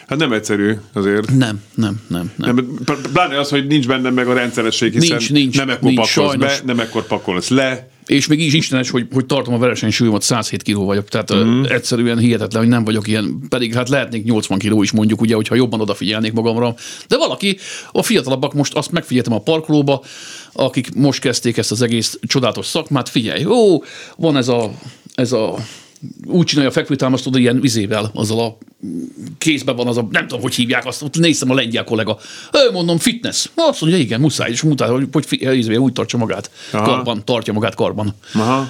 Speaker 2: Hát nem egyszerű azért.
Speaker 3: Nem, nem, nem, nem.
Speaker 2: Nem, pl- pláne az, hogy nincs bennem meg a rendszeresség, hiszen
Speaker 3: Nincs, nincs,
Speaker 2: nem ekkor
Speaker 3: nincs,
Speaker 2: pakolsz
Speaker 3: sajnos.
Speaker 2: be, nem ekkor pakolsz le.
Speaker 3: És még így is istenes, hogy, hogy tartom a versenysúlyomat, 107 kiló vagyok, tehát mm. Egyszerűen hihetetlen, hogy nem vagyok ilyen, pedig hát lehetnék 80 kiló is mondjuk, ugye, hogyha jobban odafigyelnék magamra. De valaki, a fiatalabbak most azt megfigyeltem a parkolóba, akik most kezdték ezt az egész csodálatos szakmát, figyelj, ó, van ez a, ez a úgy csinálja a fekvőtámasztód ilyen vizével, azzal a kézben van az a, nem tudom, hogy hívják azt, ott néztem a lengyel kollega. Ő mondom, fitness. Azt mondja, igen, muszáj, és mutatja, hogy, hogy fi- ízvé, úgy tartsa magát.
Speaker 2: Aha.
Speaker 3: Karban, tartja magát karban.
Speaker 2: Aha.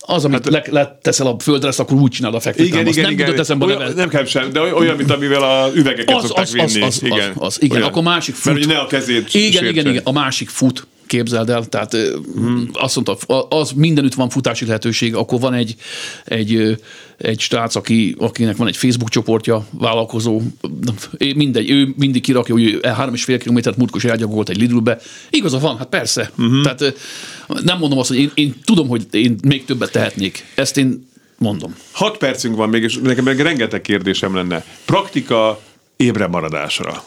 Speaker 3: Az, amit hát, le, leteszel a földre, azt akkor úgy csinálod a
Speaker 2: Igen,
Speaker 3: fekvőtámaszt.
Speaker 2: igen,
Speaker 3: Nem
Speaker 2: igen.
Speaker 3: eszembe
Speaker 2: olyan,
Speaker 3: neve.
Speaker 2: nem kell sem, de olyan, mint amivel a üvegeket
Speaker 3: Az,
Speaker 2: szokták
Speaker 3: az, az,
Speaker 2: vinni.
Speaker 3: az,
Speaker 2: igen.
Speaker 3: az, az, igen.
Speaker 2: Olyan.
Speaker 3: Akkor másik fut.
Speaker 2: Mert ne a kezét
Speaker 3: Igen,
Speaker 2: sértse.
Speaker 3: igen, igen. A másik fut, képzeld el, tehát hmm. azt mondta, az mindenütt van futási lehetőség, akkor van egy, egy, egy strác, aki, akinek van egy Facebook csoportja, vállalkozó, mindegy, ő mindig kirakja, hogy ő három és fél kilométert múltkos elgyagolt egy Lidlbe. Igaza van, hát persze. Uh-huh. Tehát nem mondom azt, hogy én, én tudom, hogy én még többet tehetnék. Ezt én mondom.
Speaker 2: Hat percünk van még, és nekem meg rengeteg kérdésem lenne. Praktika ébre maradásra.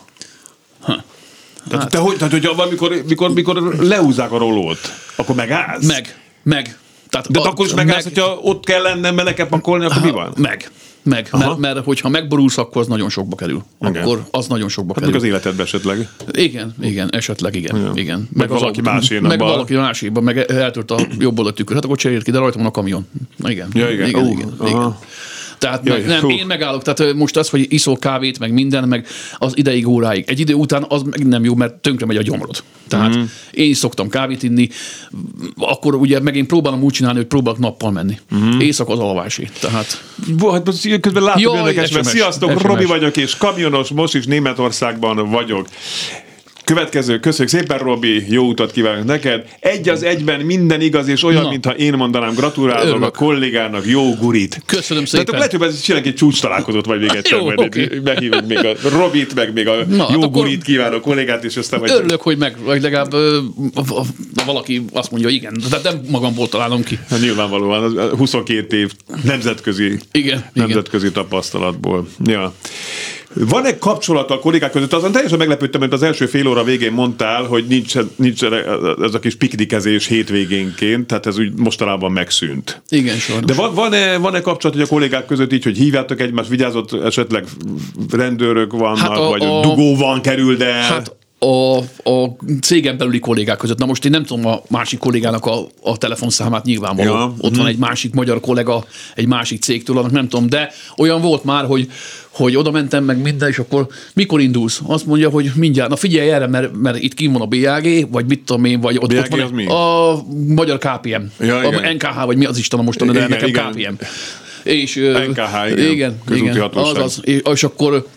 Speaker 2: Tehát,
Speaker 3: Hát.
Speaker 2: te hogy, tehát, hogy amikor, mikor, mikor lehúzzák a rolót, akkor megállsz?
Speaker 3: Meg, meg. Tehát
Speaker 2: De
Speaker 3: a-
Speaker 2: akkor is megállsz, meg, hogyha ott kell lennem, mert le kell pakolni, akkor mi van?
Speaker 3: Meg. Meg, mert, mert hogyha megborulsz, akkor az nagyon sokba kerül.
Speaker 2: Igen.
Speaker 3: Akkor az nagyon sokba
Speaker 2: Hát
Speaker 3: kerül.
Speaker 2: meg az életedbe esetleg.
Speaker 3: Igen, igen, esetleg igen.
Speaker 2: Igen.
Speaker 3: igen.
Speaker 2: Meg valaki
Speaker 3: autó-
Speaker 2: másénak
Speaker 3: Meg
Speaker 2: bal.
Speaker 3: valaki máséban, meg eltört a jobb oldalt tükör. Hát akkor cserélt ki, de rajta van a kamion. Igen.
Speaker 2: Ja, igen.
Speaker 3: igen,
Speaker 2: Ú,
Speaker 3: igen,
Speaker 2: aha.
Speaker 3: igen. Tehát
Speaker 2: Jaj,
Speaker 3: meg, nem,
Speaker 2: fú.
Speaker 3: én megállok. Tehát most az, hogy iszol kávét, meg minden, meg az ideig, óráig. Egy idő után az meg nem jó, mert tönkre megy a gyomrod. Tehát mm. én is szoktam kávét inni, akkor ugye meg én próbálom úgy csinálni, hogy próbálok nappal menni. Mm. Éjszaka az alvási. Tehát
Speaker 2: Bo, hát közben látom,
Speaker 3: Jaj,
Speaker 2: érdekes, mert sziasztok,
Speaker 3: SMS.
Speaker 2: Robi vagyok, és kamionos, most is Németországban vagyok. Következő, köszönjük szépen, Robi, jó utat kívánok neked. Egy az egyben minden igaz, és olyan,
Speaker 3: Na.
Speaker 2: mintha én mondanám, gratulálok
Speaker 3: Örülök.
Speaker 2: a kollégának, jó gurit.
Speaker 3: Köszönöm
Speaker 2: Tehát
Speaker 3: szépen.
Speaker 2: akkor lehet, hogy ez csinálunk egy csúcs találkozót, vagy még egyszer,
Speaker 3: Jó,
Speaker 2: majd
Speaker 3: oké.
Speaker 2: meghívjuk még a Robit, meg még a
Speaker 3: Na,
Speaker 2: jó
Speaker 3: hát
Speaker 2: gurit kívánok kollégát, és aztán majd
Speaker 3: Örülök, hogy meg, vagy legalább ö, valaki azt mondja, igen, tehát nem magamból találom ki.
Speaker 2: Hát nyilvánvalóan az 22 év nemzetközi,
Speaker 3: Igen,
Speaker 2: nemzetközi tapasztalatból. Ja. Van-e kapcsolat a kollégák között? Azon teljesen meglepődtem, mert az első fél óra végén mondtál, hogy nincs, nincs ez a kis piknikezés hétvégénként, tehát ez úgy mostanában megszűnt.
Speaker 3: Igen, sajnos.
Speaker 2: De van, van-e, van-e kapcsolat hogy a kollégák között így, hogy hívjátok egymást, vigyázott esetleg rendőrök vannak,
Speaker 3: Hát a-
Speaker 2: vagy
Speaker 3: a-
Speaker 2: dugó van, kerül, de...
Speaker 3: Hát a, a cégen belüli kollégák között. Na most én nem tudom a másik kollégának a, a telefonszámát nyilvánvaló.
Speaker 2: Ja.
Speaker 3: Ott van egy másik magyar kollega, egy másik cégtől, annak nem tudom, de olyan volt már, hogy hogy oda mentem meg minden, és akkor mikor indulsz? Azt mondja, hogy mindjárt, na figyelj erre, mert, mert itt kim van a BAG, vagy mit tudom én, vagy ott,
Speaker 2: BAG
Speaker 3: ott van
Speaker 2: az mi?
Speaker 3: a magyar KPM.
Speaker 2: Ja,
Speaker 3: a
Speaker 2: igen.
Speaker 3: NKH, vagy mi az Isten a mostani, de
Speaker 2: Igen,
Speaker 3: nekem
Speaker 2: igen.
Speaker 3: KPM. És,
Speaker 2: NKH, igen.
Speaker 3: igen, igen
Speaker 2: hatóság.
Speaker 3: azaz, és, és akkor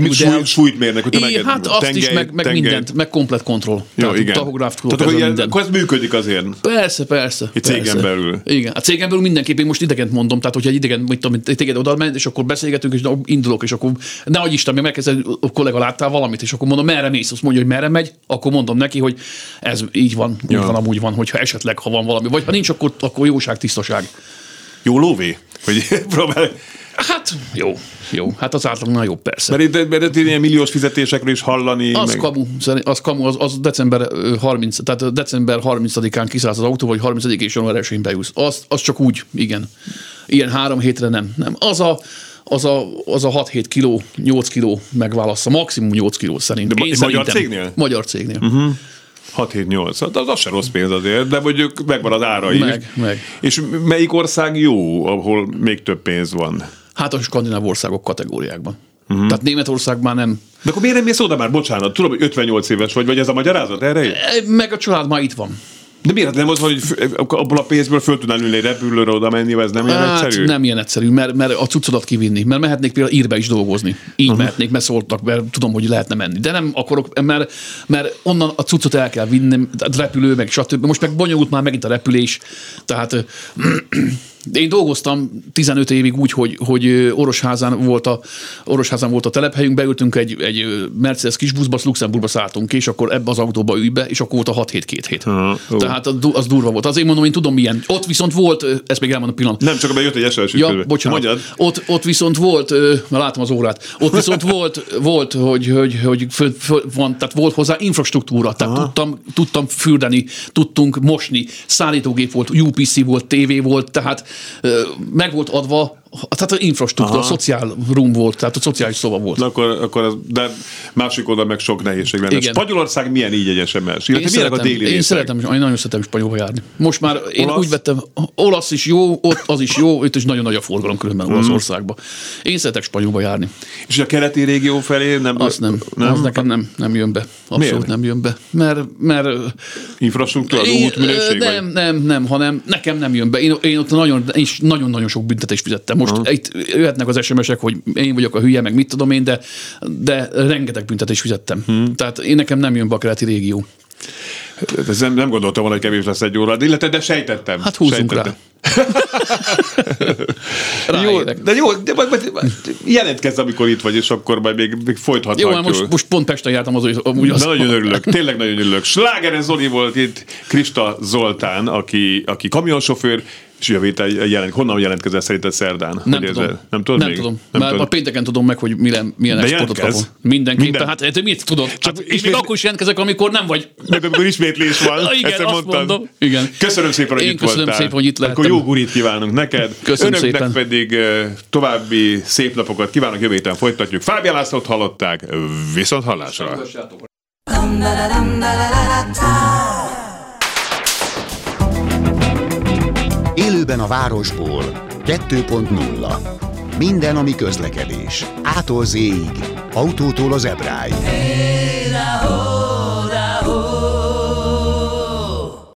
Speaker 2: mit súly- súlytmérnek, hogy te
Speaker 3: hát azt is,
Speaker 2: tengely-
Speaker 3: meg, meg
Speaker 2: tengely-
Speaker 3: mindent, meg komplet kontroll.
Speaker 2: Jó,
Speaker 3: Tehát
Speaker 2: igen.
Speaker 3: Tahográf,
Speaker 2: Tehát, ilyen,
Speaker 3: minden.
Speaker 2: akkor ez működik azért.
Speaker 3: Persze, persze.
Speaker 2: Egy cégen
Speaker 3: persze.
Speaker 2: belül.
Speaker 3: Igen, a cégen belül mindenképp, én most idegent mondom, tehát hogyha egy idegen, mit tudom, téged oda ment, és akkor beszélgetünk, és indulok, és akkor nehogy Isten, még megkezded, a kollega láttál valamit, és akkor mondom, merre mész, azt mondja, hogy merre megy, akkor mondom neki, hogy ez így van, úgy
Speaker 2: Ja.
Speaker 3: van, amúgy van, hogyha esetleg, ha van valami, vagy ha nincs, akkor, akkor jóság, tisztaság.
Speaker 2: Jó lóvé? Hogy próbál...
Speaker 3: Hát jó, jó. Hát az átlagnál jobb persze.
Speaker 2: Mert itt, mert itt ilyen milliós fizetésekről is hallani.
Speaker 3: Az
Speaker 2: meg...
Speaker 3: kamu, az kamu, az, az december ö, 30, tehát december 30-án kiszállsz az autó, vagy 30 és január 1 bejusz. Az, az csak úgy, igen. Ilyen három hétre nem. nem. Az a, az a, az a 6-7 kiló, 8 kiló megválassza, maximum 8 kiló szerint.
Speaker 2: De
Speaker 3: Én
Speaker 2: ma- magyar
Speaker 3: szerintem.
Speaker 2: cégnél?
Speaker 3: Magyar cégnél. Uh-huh.
Speaker 2: 6-7-8, hát az, az se rossz pénz azért, de mondjuk megvan az ára is.
Speaker 3: Meg, meg.
Speaker 2: És melyik ország jó, ahol még több pénz van?
Speaker 3: Hát a skandináv országok kategóriákban. Uh-huh. Tehát Németországban nem.
Speaker 2: De akkor miért nem mész oda már? Bocsánat, tudom, hogy 58 éves vagy, vagy ez a magyarázat erre? is?
Speaker 3: E, Meg a család már itt van.
Speaker 2: De miért nem az, hogy f- abból a pénzből föl tudnál ülni repülőre oda menni, ez nem ilyen
Speaker 3: Hát
Speaker 2: egyszerű?
Speaker 3: nem ilyen egyszerű, mert, mert a cuccodat kivinni, mert mehetnék például írbe is dolgozni. Így uh-huh. mehetnék, mert szóltak, mert tudom, hogy lehetne menni. De nem akarok, mert, mert onnan a cuccot el kell vinni, tehát repülő, meg stb. Most meg bonyolult már megint a repülés, tehát én dolgoztam 15 évig úgy, hogy, hogy Orosházán volt a, Orosházán volt a telephelyünk, beültünk egy, egy Mercedes kis buszba, azt Luxemburgba szálltunk és akkor ebbe az autóba ülj be, és akkor volt a 6 hét két hét.
Speaker 2: Aha.
Speaker 3: Tehát az, du- az durva volt. Azért mondom, én tudom milyen. Ott viszont volt, ö, ezt még elmondom pillanat.
Speaker 2: Nem, csak abban jött egy SMS
Speaker 3: Ja,
Speaker 2: közben.
Speaker 3: bocsánat.
Speaker 2: Mondjad.
Speaker 3: Ott, ott viszont volt, már látom az órát, ott viszont volt, volt hogy, hogy, hogy föl, föl, van, tehát volt hozzá infrastruktúra, tehát tudtam, tudtam fürdeni, tudtunk mosni, szállítógép volt, UPC volt, TV volt, tehát meg volt adva, tehát az infrastruktúra, a szociál room volt, tehát a szociális szoba volt.
Speaker 2: Na akkor, akkor az, de másik oldal meg sok nehézség lenne.
Speaker 3: Igen.
Speaker 2: Spanyolország milyen így egy SMS? Illetve
Speaker 3: Én
Speaker 2: milyenek a
Speaker 3: szeretem,
Speaker 2: déli
Speaker 3: én
Speaker 2: részek?
Speaker 3: szeretem, én nagyon szeretem Spanyolba járni. Most már én
Speaker 2: Olasz?
Speaker 3: úgy vettem, olasz is jó, ott az is jó, itt is nagyon nagy a forgalom különben
Speaker 2: Mhm.
Speaker 3: Olaszországban. Én szeretek Spanyolba járni.
Speaker 2: És a keleti régió felé nem...
Speaker 3: Az nem, nem? az nekem nem, nem jön be. Abszolút
Speaker 2: Miért?
Speaker 3: nem jön be. Mert, mert
Speaker 2: Infrastruktúra,
Speaker 3: én-
Speaker 2: útminőség?
Speaker 3: nem, nem, nem, hanem nekem nem jön be. Én, én ott nagyon, én is nagyon-nagyon sok büntetést fizettem. Most uh-huh. itt jöhetnek az SMS-ek, hogy én vagyok a hülye, meg mit tudom én, de, de rengeteg büntetést fizettem. Hmm. Tehát én nekem nem jön be a keleti régió.
Speaker 2: Ez nem, nem gondoltam volna, hogy kevés lesz egy óra, illetve, de sejtettem.
Speaker 3: Hát húzzunk
Speaker 2: sejtettem.
Speaker 3: rá.
Speaker 2: Jó, de jó, de majd, majd, majd jelentkezz, amikor itt vagy, és akkor majd még, még folytathatjuk.
Speaker 3: Jó, hát most, most pont Pesten jártam az, amúgy az.
Speaker 2: De nagyon örülök, tényleg nagyon örülök. Slágeres Zoli volt itt, Krista Zoltán, aki, aki kamionsofőr, és jövő héten jelent, honnan jelentkezel szerinted szerdán?
Speaker 3: Nem
Speaker 2: Hogy
Speaker 3: tudom.
Speaker 2: ez- Nem tudod
Speaker 3: Nem
Speaker 2: még?
Speaker 3: tudom.
Speaker 2: Nem
Speaker 3: Már
Speaker 2: tudod.
Speaker 3: a pénteken tudom meg, hogy milyen, milyen
Speaker 2: De
Speaker 3: exportot kapom. Mindenképpen.
Speaker 2: Minden.
Speaker 3: Hát te mit tudod? Csak és
Speaker 2: ismét-
Speaker 3: még akkor is jelentkezek, amikor nem vagy.
Speaker 2: Meg amikor ismétlés van,
Speaker 3: Igen, azt mondom. Igen.
Speaker 2: Köszönöm szépen, hogy
Speaker 3: Én
Speaker 2: itt
Speaker 3: köszönöm
Speaker 2: voltál.
Speaker 3: szépen, hogy itt
Speaker 2: Akkor
Speaker 3: lehettem.
Speaker 2: jó gurit kívánunk neked.
Speaker 3: Köszönöm
Speaker 2: Önöknek
Speaker 3: szépen.
Speaker 2: pedig további szép napokat kívánok, jövő héten folytatjuk. Fábián Lászlót hallották, viszont hallásra.
Speaker 1: Élőben a városból 2.0 Minden, ami közlekedés. Ától Z-ig. Autótól az Ebráig.